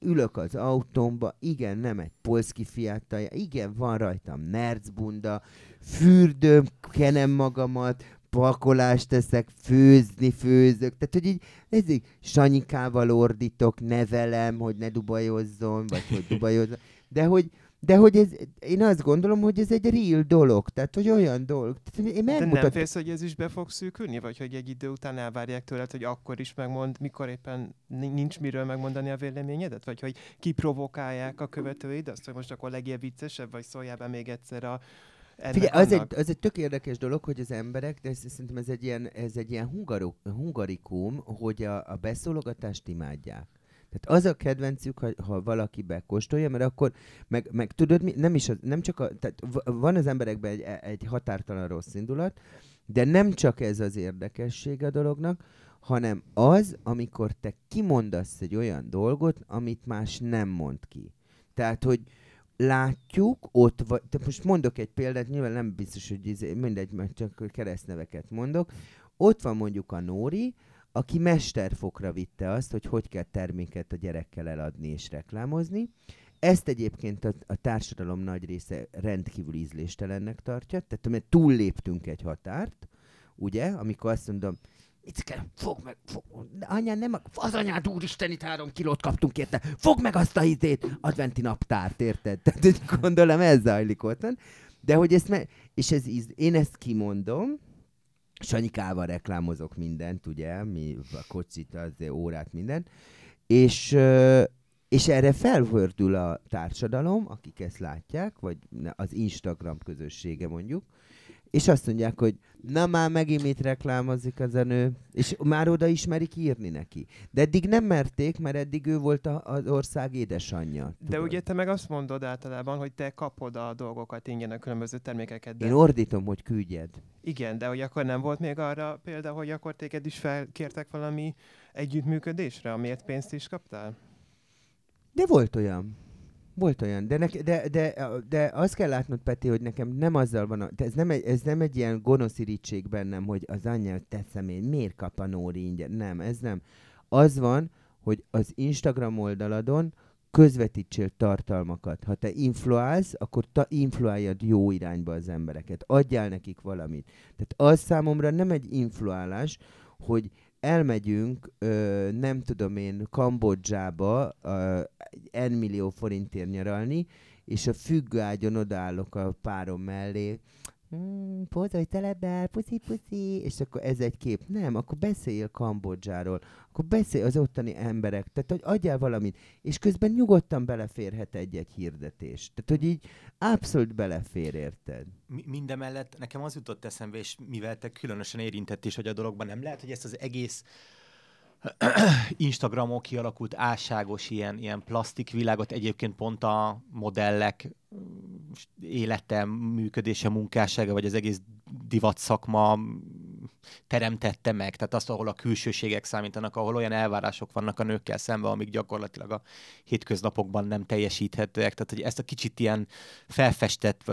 ülök az autómba, igen, nem egy polszki fiatalja, igen, van rajtam nercbunda, fürdöm, kenem magamat, pakolást teszek, főzni főzök. Tehát, hogy így, így Sanyikával ordítok, nevelem, hogy ne dubajozzon, vagy hogy dubajozzon. De hogy, de hogy ez, én azt gondolom, hogy ez egy real dolog, tehát hogy olyan dolog. Tehát én megmutat... De nem félsz, hogy ez is be fog szűkülni, vagy hogy egy idő után elvárják tőled, hogy akkor is megmond, mikor éppen nincs miről megmondani a véleményedet, vagy hogy kiprovokálják a követőid, azt, hogy most akkor legyél viccesebb, vagy szóljál be még egyszer a Figyelj, az egy, az egy tök érdekes dolog, hogy az emberek, de szerintem ez egy ilyen, ez egy ilyen hungarok, hungarikum, hogy a, a beszólogatást imádják. Tehát az a kedvencük, ha, ha valaki bekóstolja, mert akkor, meg, meg tudod, mi, nem, is az, nem csak a, tehát van az emberekben egy, egy határtalan rossz indulat, de nem csak ez az érdekesség a dolognak, hanem az, amikor te kimondasz egy olyan dolgot, amit más nem mond ki. Tehát, hogy látjuk, ott vagy, te most mondok egy példát, nyilván nem biztos, hogy izé, mindegy, mert csak keresztneveket mondok. Ott van mondjuk a Nóri, aki mesterfokra vitte azt, hogy hogy kell terméket a gyerekkel eladni és reklámozni. Ezt egyébként a, a társadalom nagy része rendkívül ízléstelennek tartja, tehát mert túlléptünk egy határt, ugye, amikor azt mondom, itt kell, fog meg, fog, anyám nem, az anyád úristen, itt három kilót kaptunk érte, fog meg azt a izét, adventi naptárt, érted? Tehát gondolom ez zajlik ott. De hogy ezt me- és ez íz, én ezt kimondom, Sanyikával reklámozok mindent, ugye, mi a kocsit, az órát, mindent, és, és erre felfordul a társadalom, akik ezt látják, vagy az Instagram közössége mondjuk, és azt mondják, hogy na már megint mit reklámozik az a nő, és már oda ismerik írni neki. De eddig nem merték, mert eddig ő volt a, az ország édesanyja. Tudod? De ugye te meg azt mondod általában, hogy te kapod a dolgokat ingyen a különböző termékeket. De... Én ordítom, hogy küldjed. Igen, de hogy akkor nem volt még arra példa, hogy akkor téged is felkértek valami együttműködésre, amiért pénzt is kaptál? De volt olyan. Volt olyan, de, nek, de, de, de azt kell látnod, Peti, hogy nekem nem azzal van, a, ez, nem egy, ez nem egy ilyen gonosz irítség bennem, hogy az anyja teszem én, miért kap a Nóri ingyen? Nem, ez nem. Az van, hogy az Instagram oldaladon közvetítsél tartalmakat. Ha te influálsz, akkor ta influáljad jó irányba az embereket. Adjál nekik valamit. Tehát az számomra nem egy influálás, hogy elmegyünk, ö, nem tudom én, Kambodzsába ö, N millió forintért nyaralni, és a függőágyon odállok a párom mellé, hmm, pózolj telepbe, puszi, puszi, és akkor ez egy kép. Nem, akkor beszéljél Kambodzsáról, akkor beszélj az ottani emberek, tehát hogy adjál valamit, és közben nyugodtan beleférhet egy-egy hirdetés. Tehát, hogy így abszolút belefér, érted? Mi, mindemellett nekem az jutott eszembe, és mivel te különösen érintett is, hogy a dologban nem lehet, hogy ezt az egész (clears throat) Instagramon kialakult álságos ilyen, ilyen plastikvilágot egyébként pont a modellek élete, működése, munkássága, vagy az egész divat szakma teremtette meg, tehát azt, ahol a külsőségek számítanak, ahol olyan elvárások vannak a nőkkel szemben, amik gyakorlatilag a hétköznapokban nem teljesíthetőek, tehát hogy ezt a kicsit ilyen felfestett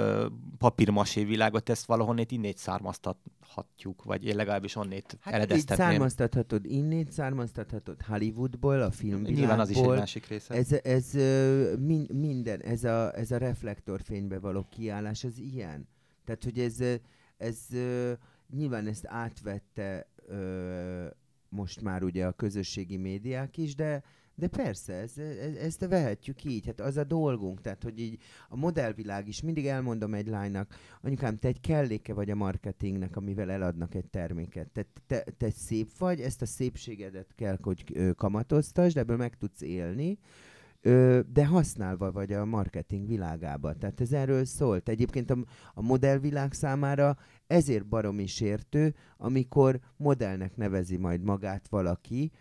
papírmasé világot, ezt valahonnét innét származtathatjuk, vagy én legalábbis onnét hát eredeztetném. származtathatod innét, származtathatod Hollywoodból, a filmvilágból. Nyilván az is egy másik része. Ez, ez min, minden, ez a, ez a reflektorfénybe való kiállás, ez ilyen. Tehát, hogy ez, ez nyilván ezt átvette ö, most már ugye a közösségi médiák is, de, de persze, ez, ez, ezt vehetjük így, hát az a dolgunk, tehát hogy így a modellvilág is, mindig elmondom egy lánynak, anyukám, te egy kelléke vagy a marketingnek, amivel eladnak egy terméket. Te, te, te szép vagy, ezt a szépségedet kell, hogy kamatoztasd, ebből meg tudsz élni, de használva vagy a marketing világába. Tehát ez erről szólt. Egyébként a, a modellvilág számára ezért baromi sértő, amikor modellnek nevezi majd magát valaki,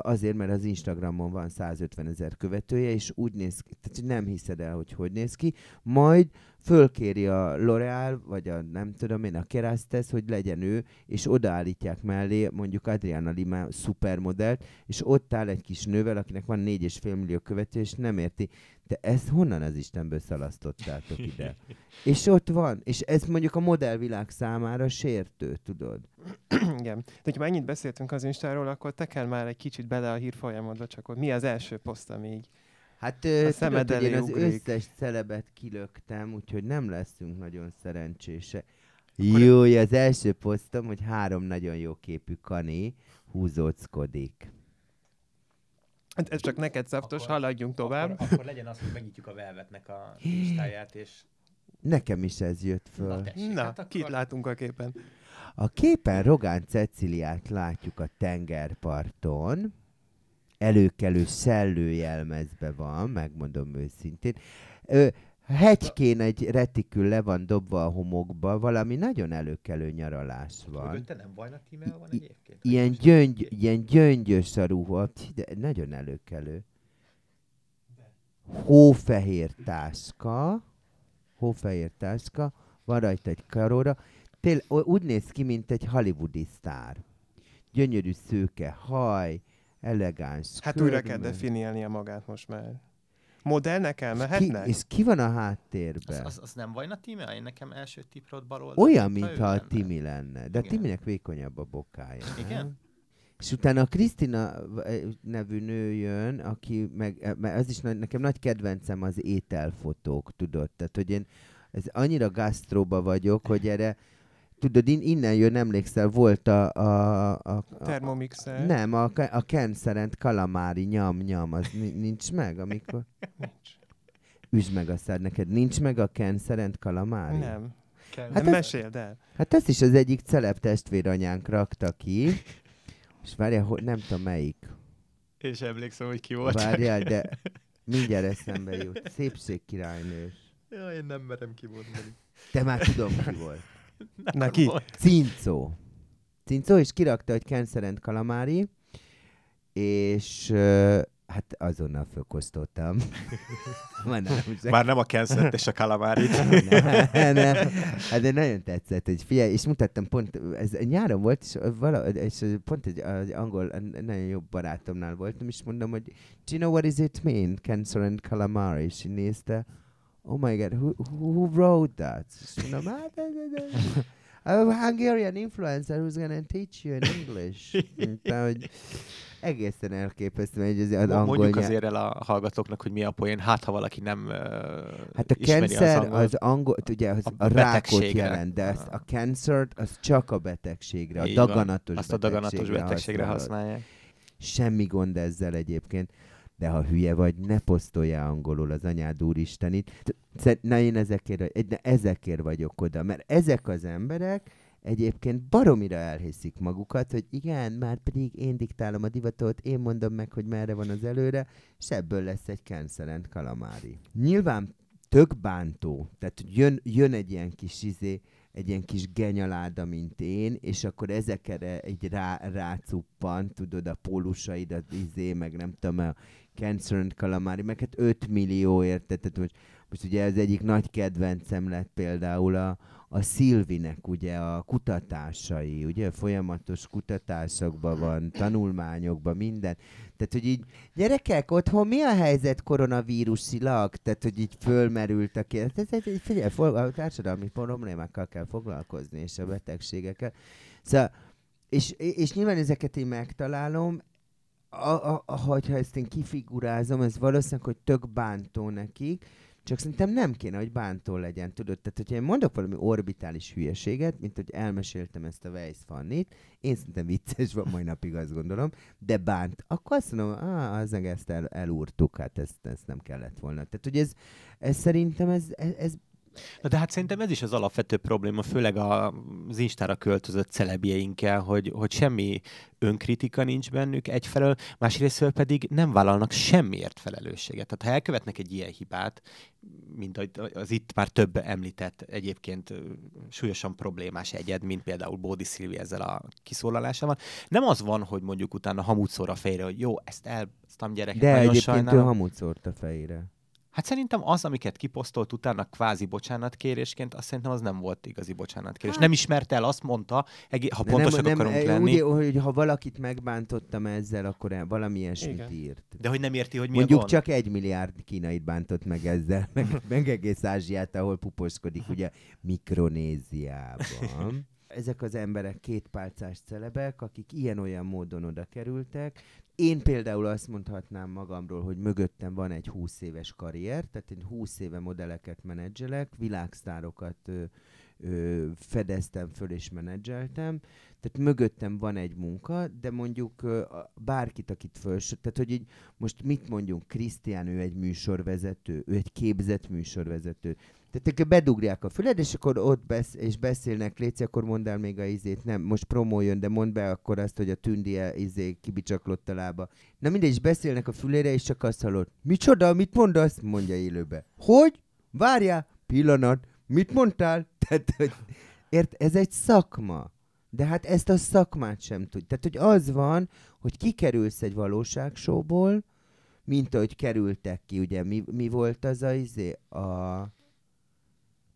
azért, mert az Instagramon van 150 ezer követője, és úgy néz ki, tehát nem hiszed el, hogy hogy néz ki, majd fölkéri a L'Oreal, vagy a nem tudom én, a Kerasztesz, hogy legyen ő, és odaállítják mellé mondjuk Adriana Lima szupermodellt, és ott áll egy kis nővel, akinek van 4,5 millió követő, és nem érti, de ezt honnan az Istenből szalasztottátok ide? (laughs) és ott van, és ez mondjuk a modellvilág számára sértő, tudod? Igen. De hogyha ennyit beszéltünk az Instáról, akkor te kell már egy kicsit bele a hír folyamodba, csak hogy mi az első poszt, ami így Hát a tudod, hogy én az ugrik. összes celebet kilöktem, úgyhogy nem leszünk nagyon szerencsések. Jó, az első posztom, hogy három nagyon jó képű kané húzóckodik. Hát ez csak neked szaftos, akkor, haladjunk tovább. Akkor, akkor legyen az, hogy megnyitjuk a Velvetnek a listáját, és... Nekem is ez jött föl. Na, tessék, Na hát akkor... kit látunk a képen? A képen Rogán Ceciliát látjuk a tengerparton előkelő szellőjelmezbe van, megmondom őszintén. Ö, hegykén egy retikül le van dobva a homokba, valami nagyon előkelő nyaralás van. Te nem Vajna van egyébként? Ilyen, gyöngy, ilyen gyöngyös a ruha, de nagyon előkelő. Hófehér táska, hófehér táska, van rajta egy karóra, Tél, úgy néz ki, mint egy hollywoodi sztár. Gyönyörű szőke haj, elegáns. Hát körmű. újra kell definiálnia magát most már. Modellnek elmehetnek? Ki, és ki van a háttérben? Az, az, az nem vajna Timi? Én nekem első tiprót bal oldal. Olyan, mintha a Timi lenne. De Igen. a Timinek vékonyabb a bokája. Igen? És utána a Krisztina nevű nő jön, aki meg, mert az is nekem nagy kedvencem az ételfotók, tudod? Tehát, hogy én ez annyira gasztróba vagyok, hogy erre tudod, in, innen jön, emlékszel, volt a... a, a, a Termomixer. Nem, a, a Kenszerent kalamári nyam-nyam, az nincs meg, amikor... (laughs) Nincs. Üsd meg a szád, neked nincs meg a Kenszerent kalamári? Nem. Hát nem meséld el. Hát ezt is az egyik celeb testvéranyánk rakta ki, (laughs) és várjál, hogy nem tudom melyik. Sem emlékszem, hogy ki volt. Várjál, de (laughs) mindjárt eszembe jut. Szépségkirálynős. Ja, én nem merem kimondani. Te már tudom, ki volt. Neki? Cincó. Cincó, és kirakta, hogy Kenszerent Kalamári, és uh, hát azonnal fölkosztottam. (laughs) Már nem, Már nem a Kenszert és a Kalamárit. ne, ne. Hát de nagyon tetszett, hogy figyelj, és mutattam pont, ez nyáron volt, és, vala, és pont egy, egy angol, nagyon jó barátomnál voltam, és mondom, hogy do you know what is it mean, Cancer and Calamari? És nézte, oh my god, who, who wrote that? (laughs) a Hungarian influencer who's gonna teach you in English. (laughs) hogy egészen elképesztő, hogy az, az angol Mondjuk azért el a hallgatóknak, hogy mi a poén, hát ha valaki nem uh, Hát a cancer az, angol, az angol, ugye az a, a rákot jelent, de az, a cancer az csak a betegségre, a Így daganatos van. Azt a daganatos betegségre használják. Semmi gond ezzel egyébként de ha hülye vagy, ne posztolja angolul az anyád úristenit. Na én ezekért, ezekért vagyok oda, mert ezek az emberek egyébként baromira elhiszik magukat, hogy igen, már pedig én diktálom a divatot, én mondom meg, hogy merre van az előre, és ebből lesz egy cancelent kalamári. Nyilván tök bántó, tehát jön, jön egy ilyen kis izé, egy ilyen kis genyaláda, mint én, és akkor ezekre egy rá, rácuppan, tudod, a pólusaidat, izé, meg nem tudom, Cancer and Calamari, meg hát 5 millió érted, tehát most, most ugye ez egyik nagy kedvencem lett például a, a Szilvinek ugye a kutatásai, ugye folyamatos kutatásokban van, tanulmányokban, minden. Tehát, hogy így, gyerekek, otthon mi a helyzet koronavírusilag? Tehát, hogy így fölmerült a kérdés. Figyelj, a társadalmi problémákkal kell foglalkozni, és a betegségekkel. Szóval, és, és nyilván ezeket én megtalálom, a, a, a, hogyha ezt én kifigurázom, ez valószínűleg, hogy tök bántó nekik, csak szerintem nem kéne, hogy bántó legyen, tudod? Tehát, hogyha én mondok valami orbitális hülyeséget, mint hogy elmeséltem ezt a Weiss Fannit, én szerintem vicces van, mai napig azt gondolom, de bánt, akkor azt mondom, ah, az meg ezt el, elúrtuk, hát ezt, ezt nem kellett volna. Tehát, hogy ez, ez szerintem ez, ez, ez Na de hát szerintem ez is az alapvető probléma, főleg az Instára költözött celebjeinkkel, hogy, hogy semmi önkritika nincs bennük egyfelől, másrészt pedig nem vállalnak semmiért felelősséget. Tehát ha elkövetnek egy ilyen hibát, mint az itt már több említett egyébként súlyosan problémás egyed, mint például Bódi Szilvi ezzel a kiszólalásával, nem az van, hogy mondjuk utána hamut szór a fejre, hogy jó, ezt elsztam gyerekek, De egyébként sajnálom. ő hamut szórt a fejére. Hát szerintem az, amiket kiposztolt utána kvázi bocsánatkérésként, azt szerintem az nem volt igazi bocsánatkérés. Hát. Nem ismerte el, azt mondta, ha De pontosak nem, akarunk nem, lenni. Ugye, hogy ha valakit megbántottam ezzel, akkor el- valami ilyesmit Igen. írt. De hogy nem érti, hogy mi Mondjuk a gond. csak egy milliárd kínait bántott meg ezzel, meg, meg egész Ázsiát, ahol puposkodik, ugye Mikronéziában. Ezek az emberek kétpálcás celebek, akik ilyen-olyan módon oda kerültek. Én például azt mondhatnám magamról, hogy mögöttem van egy 20 éves karrier, tehát én 20 éve modelleket menedzselek, világsztárokat ö, ö, fedeztem föl és menedzseltem, tehát mögöttem van egy munka, de mondjuk ö, bárkit, akit föl, tehát hogy így most mit mondjunk, Krisztián, ő egy műsorvezető, ő egy képzett műsorvezető. Tehát akkor bedugják a füled, és akkor ott besz- és beszélnek, Léci, akkor mondd el még a izét, nem, most promójön, de mondd be akkor azt, hogy a tündi izé kibicsaklott a lába. Na mindegy, és beszélnek a fülére, és csak azt hallod. Micsoda, mit mondasz? Mondja élőbe. Hogy? Várjál, pillanat, mit mondtál? (laughs) Tehát, hogy, ért, ez egy szakma. De hát ezt a szakmát sem tud. Tehát, hogy az van, hogy kikerülsz egy valóságsóból, mint ahogy kerültek ki, ugye mi, mi volt az a izé? A,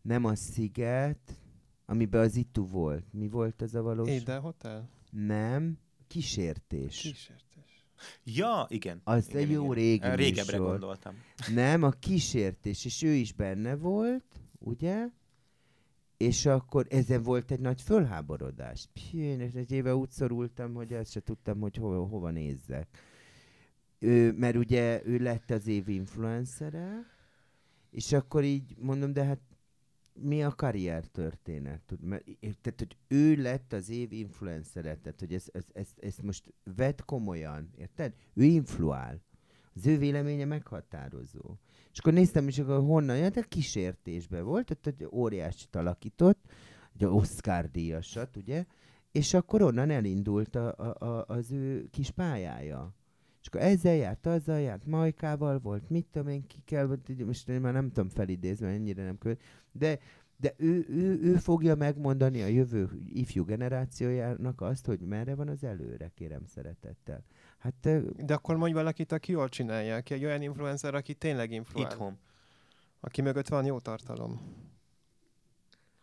nem a sziget, amiben az itu volt. Mi volt az a valóság? Éde Hotel? Nem, kísértés. Kísértés. Ja, igen. Az igen, egy jó igen. régi Régebbre műsor. gondoltam. Nem, a kísértés, és ő is benne volt, ugye? És akkor ezen volt egy nagy fölháborodás. És egy éve úgy szorultam, hogy azt se tudtam, hogy hova, hova nézzek. Ő, mert ugye ő lett az év influencere, és akkor így mondom, de hát mi a karrier történet? Tud, mert, tehát, hogy ő lett az év influencere, tehát, hogy ezt, ezt, ezt, ezt most vett komolyan, érted? Ő influál. Az ő véleménye meghatározó. És akkor néztem, és akkor honnan jött, hát kísértésben volt, ott egy óriásit alakított, egy Oscar díjasat, ugye? És akkor onnan elindult a, a, a, az ő kis pályája. És akkor ezzel járt, azzal járt, Majkával volt, mit tudom én, ki kell, most én már nem tudom felidézni, mert ennyire nem követ, de, de ő, ő, ő fogja megmondani a jövő ifjú generációjának azt, hogy merre van az előre, kérem szeretettel. Hát De akkor mondj valakit, aki jól csinálja, aki egy olyan influencer, aki tényleg influál. Itthon. Aki mögött van jó tartalom.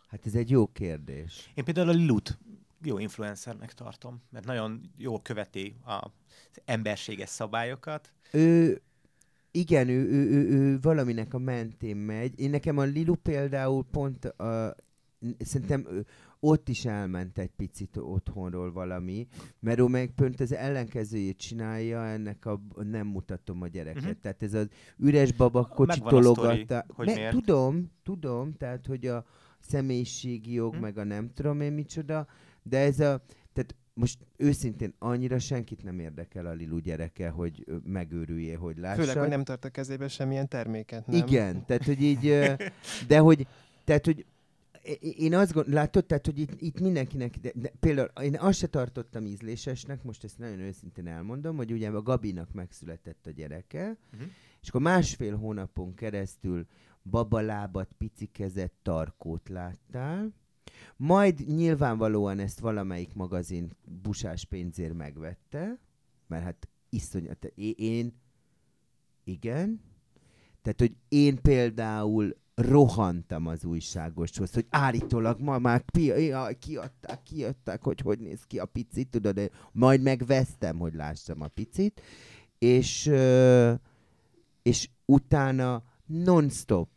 Hát ez egy jó kérdés. Én például a Lilut jó influencernek tartom, mert nagyon jól követi az emberséges szabályokat. Ő, igen, ő, ő, ő, ő valaminek a mentén megy. Én nekem a Lilu például pont, a, szerintem ott is elment egy picit otthonról valami, mert ő meg pont az ellenkezőjét csinálja, ennek a nem mutatom a gyereket. Uh-huh. Tehát ez az üres baba kocsi Megvan a sztori, tologatta. miért. tudom, tudom, tehát hogy a személyiségi jog, Mhm. meg a nem tudom én micsoda, de ez a, tehát most őszintén annyira senkit nem érdekel a Lilu gyereke, hogy ö, megőrülje, hogy lássa. Főleg, hogy nem tart a kezébe semmilyen terméket, nem? Igen, tehát hogy így, de hogy, tehát hogy én azt gondolom, látod, tehát, hogy itt, itt mindenkinek, de, de például én azt se tartottam ízlésesnek, most ezt nagyon őszintén elmondom, hogy ugye a Gabinak megszületett a gyereke, Uh-huh. és akkor másfél hónapon keresztül babalábat, pici kezet, tarkót láttál, Majd nyilvánvalóan ezt valamelyik magazin busás pénzért megvette, mert hát iszonyat. Én, igen. Tehát, hogy én például rohantam az újságoshoz, hogy állítólag ma már pi- jaj, kiadták, kiadták, hogy hogy néz ki a picit, tudod, de majd megvesztem, hogy lássam a picit, és, és utána non-stop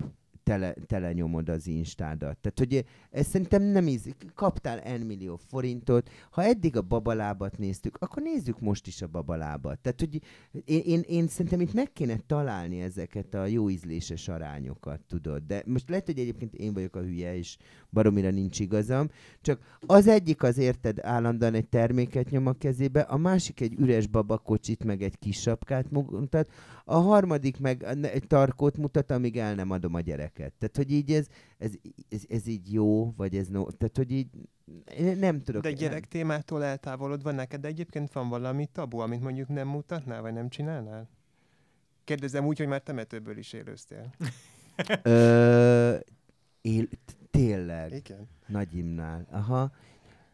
tele, tele nyomod az instádat. Tehát, hogy ez szerintem nem ízik. Kaptál N millió forintot, ha eddig a babalábat néztük, akkor nézzük most is a babalábat. Tehát, hogy én, én, én szerintem itt meg kéne találni ezeket a jó ízléses arányokat, tudod. De most lehet, hogy egyébként én vagyok a hülye, és baromira nincs igazam, csak az egyik az érted állandóan egy terméket nyom a kezébe, a másik egy üres babakocsit, meg egy kis sapkát mutat, a harmadik meg egy tarkót mutat, amíg el nem adom a gyereket. Tehát, hogy így ez, ez, ez, ez így jó, vagy ez no, tehát, hogy így nem tudok. De nem. gyerek témától eltávolodva neked egyébként van valami tabu, amit mondjuk nem mutatnál, vagy nem csinálnál? Kérdezem úgy, hogy már temetőből is élőztél. Ö, (laughs) él, tényleg. Igen. Nagyimnál. Aha.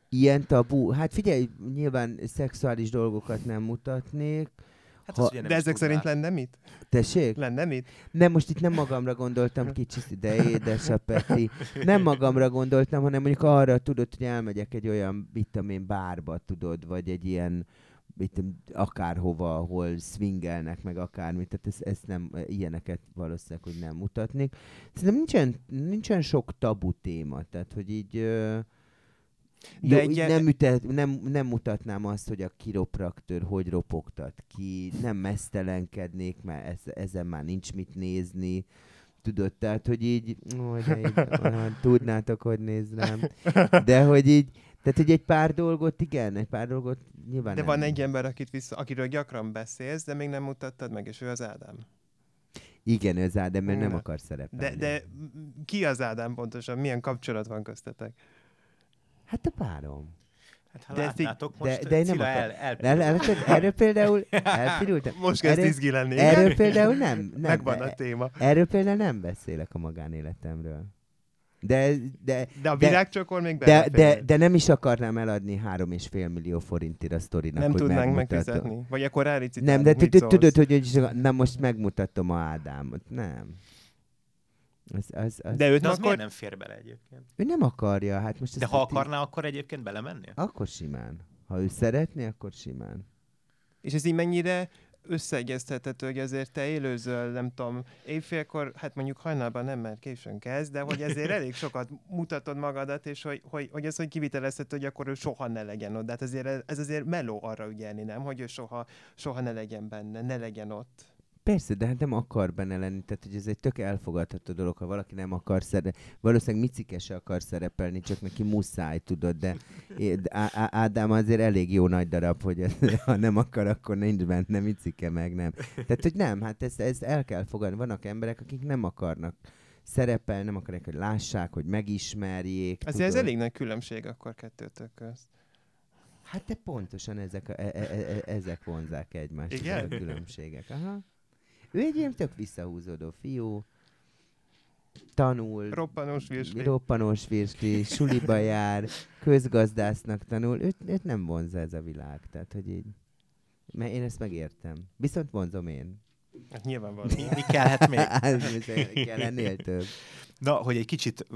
Ilyen tabu. Hát figyelj, nyilván szexuális dolgokat nem mutatnék. Hát Ha- az ugye nem De ezek szerint lenne mit? Tessék? Lenne mit? Nem, most itt nem magamra gondoltam (laughs) kicsit, de édes a Peti. Nem magamra gondoltam, hanem mondjuk arra tudod, hogy elmegyek egy olyan, mit tudom én, bárba, tudod, vagy egy ilyen, tudom, akárhova, ahol swingelnek, meg akármit, tehát ezt, ezt nem, ilyeneket valószínűleg, hogy nem mutatnék. Szerintem nincsen, nincsen sok tabu téma, tehát, hogy így... Ö, De jó, egy így ilyen- nem, ütet, nem, nem mutatnám azt, hogy a kiropraktor hogy ropogtat ki, nem mesztelenkednék, mert ez, ezen már nincs mit nézni. Tudod, tehát, hogy így, ó, de így (laughs) tudnátok, hogy néz rám. De hogy így, tehát, hogy egy pár dolgot, igen, egy pár dolgot nyilván De nem. van egy ember, akit vissza, akiről gyakran beszélsz, de még nem mutattad meg, és ő az Ádám. Igen, ez Ádám, mert nem akar szerepelni. De, de ki az Ádám pontosan? Milyen kapcsolat van köztetek? Hát a párom. Hát ha De látnátok de- most, de én nem el, el, El, el, erről például (laughs) elpirultam. Most kezd izgi lenni. Erről például nem. nem Megvan a téma. Erről például nem beszélek a magánéletemről. De, de, De a de- virágcsokor még de, de, de nem is akarnám eladni három és fél millió forintért a sztorinak, Nem hogy tudnánk megmutatom. megfizetni. Vagy akkor rálicitálni. Nem, de tudod, hogy na most megmutatom a Ádámot. Nem. Az, az, az, De őt De az akkor... miért nem fér bele egyébként? Ő nem akarja, hát most De ha akarná, akkor egyébként belemennél? Akkor simán. Ha ő szeretné, akkor simán. És ez így mennyire összeegyeztethető, hogy azért te élőzöl, nem tudom, évfélkor, hát mondjuk hajnalban nem, mert későn kezd, de hogy ezért elég sokat mutatod magadat, és hogy, hogy, hogy ez hogy kivitelezhető, hogy akkor ő soha ne legyen ott. De hát ezért, ez azért meló arra ügyelni, nem? Hogy ő soha, soha ne legyen benne, ne legyen ott. Persze, de hát nem akar benne lenni, tehát hogy ez egy tök elfogadható dolog, ha valaki nem akar szerepelni. Valószínűleg Micike se akar szerepelni, csak neki muszáj, tudod, de Á- Á- Ádám azért elég jó nagy darab, hogy ez, (laughs) ha nem akar, akkor nincs benne Micike, meg nem. Tehát, hogy nem, hát ezt, ezt el kell fogadni. Vannak emberek, akik nem akarnak szerepelni, nem akarják, hogy lássák, hogy megismerjék. Azért ez tudod. elég nagy különbség akkor kettőtök közt. Hát de pontosan ezek, a, e, e, e, ezek vonzák egymást, Igen? ezek a különbségek. Aha. Ő egy ilyen tök visszahúzódó fiú, tanul, Roppanós virsli. roppanós virsli, suliba jár, közgazdásznak tanul, őt, őt nem vonza ez a világ, tehát hogy így, mert én ezt megértem. Viszont vonzom én. Hát nyilvánvaló. Mi, mi kellhet (laughs) még? Ez viszont kell ennél több. Na, hogy egy kicsit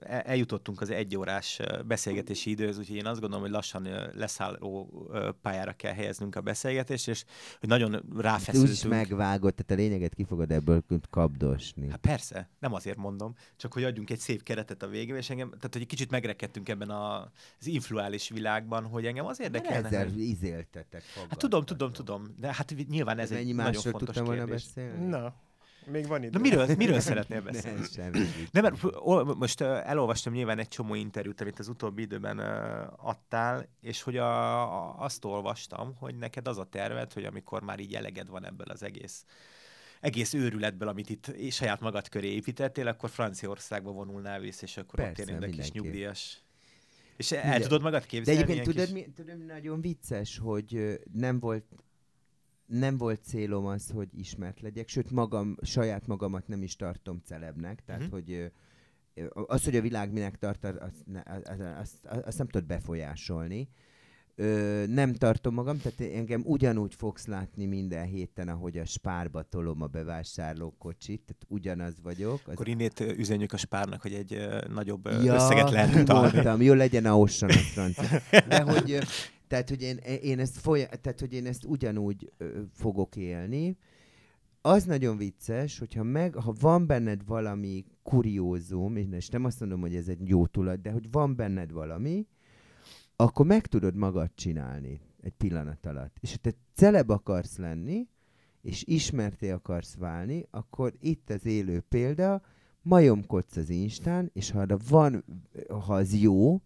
el- eljutottunk az egyórás beszélgetési időhöz, úgyhogy én azt gondolom, hogy lassan leszálló pályára kell helyeznünk a beszélgetést, és hogy nagyon Te úgyis ráfeszültünk. megvágod, tehát a lényeget ki fogod ebből kapdosni. Hát persze, nem azért mondom, csak hogy adjunk egy szép keretet a végén, és engem, tehát hogy egy kicsit megrekedtünk ebben a, az influális világban, hogy engem az érdekelne. ezzel hogy- izéltetek. Hát tudom, tudom, tudom, de hát nyilván ez Mennyi egy nagyon fontos tudtam volna kérdés. beszélni? Na, még van idő. Na miről, miről szeretnél (laughs) beszélni? Nem, semmi. Nem, mert most elolvastam nyilván egy csomó interjút, amit az utóbbi időben adtál, és hogy a, a, azt olvastam, hogy neked az a terved, hogy amikor már így eleged van ebből az egész egész őrületből, amit itt saját magad köré építettél, akkor Franciaországba vonulnál vissza, és akkor ott Persze, élnél egy kis nyugdíjas. És el Minden- tudod magad De képzelni? egyébként ilyen tudod, kis- mi, tudod, mi nagyon vicces, hogy nem volt nem volt célom az, hogy ismert legyek, sőt magam, saját magamat nem is tartom celebnek, tehát Mhm. hogy ö, az, hogy a világ minek tart, azt, azt, azt, nem tudod befolyásolni. Ö, nem tartom magam, tehát engem ugyanúgy fogsz látni minden héten, ahogy a spárba tolom a bevásárlókocsit, tehát ugyanaz vagyok. Az... Akkor innét üzenjük a spárnak, hogy egy uh, nagyobb ja, összeget lehet (laughs) utalni. Jó, legyen a osson a francia. De hogy, tehát, hogy én, én ezt folya, tehát, hogy én ezt ugyanúgy ö, fogok élni. Az nagyon vicces, hogyha meg, ha van benned valami kuriózum, és nem azt mondom, hogy ez egy jó tudat, de hogy van benned valami, akkor meg tudod magad csinálni egy pillanat alatt. És ha te celeb akarsz lenni, és ismerté akarsz válni, akkor itt az élő példa, majomkodsz az Instán, és ha van, ha az jó,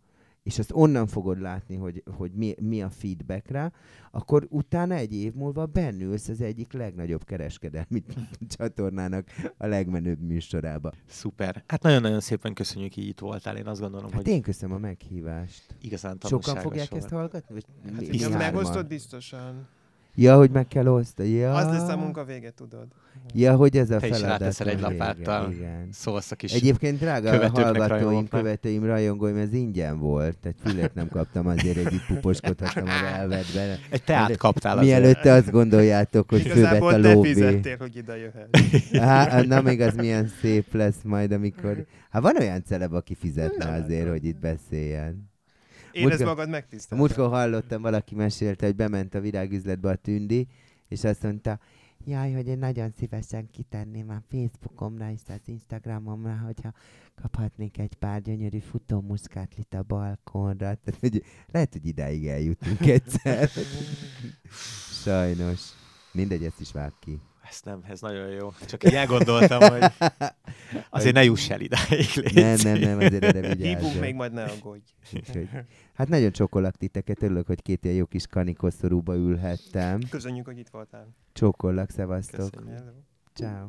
és azt onnan fogod látni, hogy, hogy mi, mi a feedback rá, akkor utána egy év múlva bennülsz az egyik legnagyobb kereskedelmi (laughs) csatornának a legmenőbb műsorába. Szuper. Hát nagyon-nagyon szépen köszönjük, hogy itt voltál. Én azt gondolom, hát hogy... én köszönöm a meghívást. Igazán Sokan fogják volt. ezt hallgatni? Vagy hát igen, megosztod biztosan. Ja, hogy meg kell osztani. Ja. Az lesz a munka vége, tudod. Ja, hogy ez a Te feladat. Te is egy lapáttal, igen. szólsz a kis Egyébként drága hallgatóim, követőim, rajongóim, ez ingyen volt. Tehát fület nem kaptam azért, hogy itt puposkodhattam a elvedbe. Egy teát kaptál azért. Mielőtt te azt gondoljátok, hogy fővet a lóvé. fizettél, hogy ide jöhet. (laughs) Hát, na még az milyen szép lesz majd, amikor... Hát van olyan celeb, aki fizetne azért, hogy itt beszéljen. Érezd magad megtisztelve. Múltkor hallottam, valaki mesélte, hogy bement a virágüzletbe a tündi, és azt mondta, jaj, hogy én nagyon szívesen kitenném a Facebookomra és az Instagramomra, hogyha kaphatnék egy pár gyönyörű futómuszkátlit a balkonra. Tehát, hogy lehet, hogy idáig eljutunk egyszer. (laughs) Sajnos. Mindegy, ezt is vág ki. Ezt nem, ez nagyon jó. Csak így elgondoltam, hogy (laughs) azért ne juss el idáig. Nem, nem, nem, azért erre (laughs) Hívunk még, majd ne aggódj. hát nagyon csokolak titeket, örülök, hogy két ilyen jó kis kanikoszorúba ülhettem. Köszönjük, hogy itt voltál. Csókollak, szevasztok. Ciao.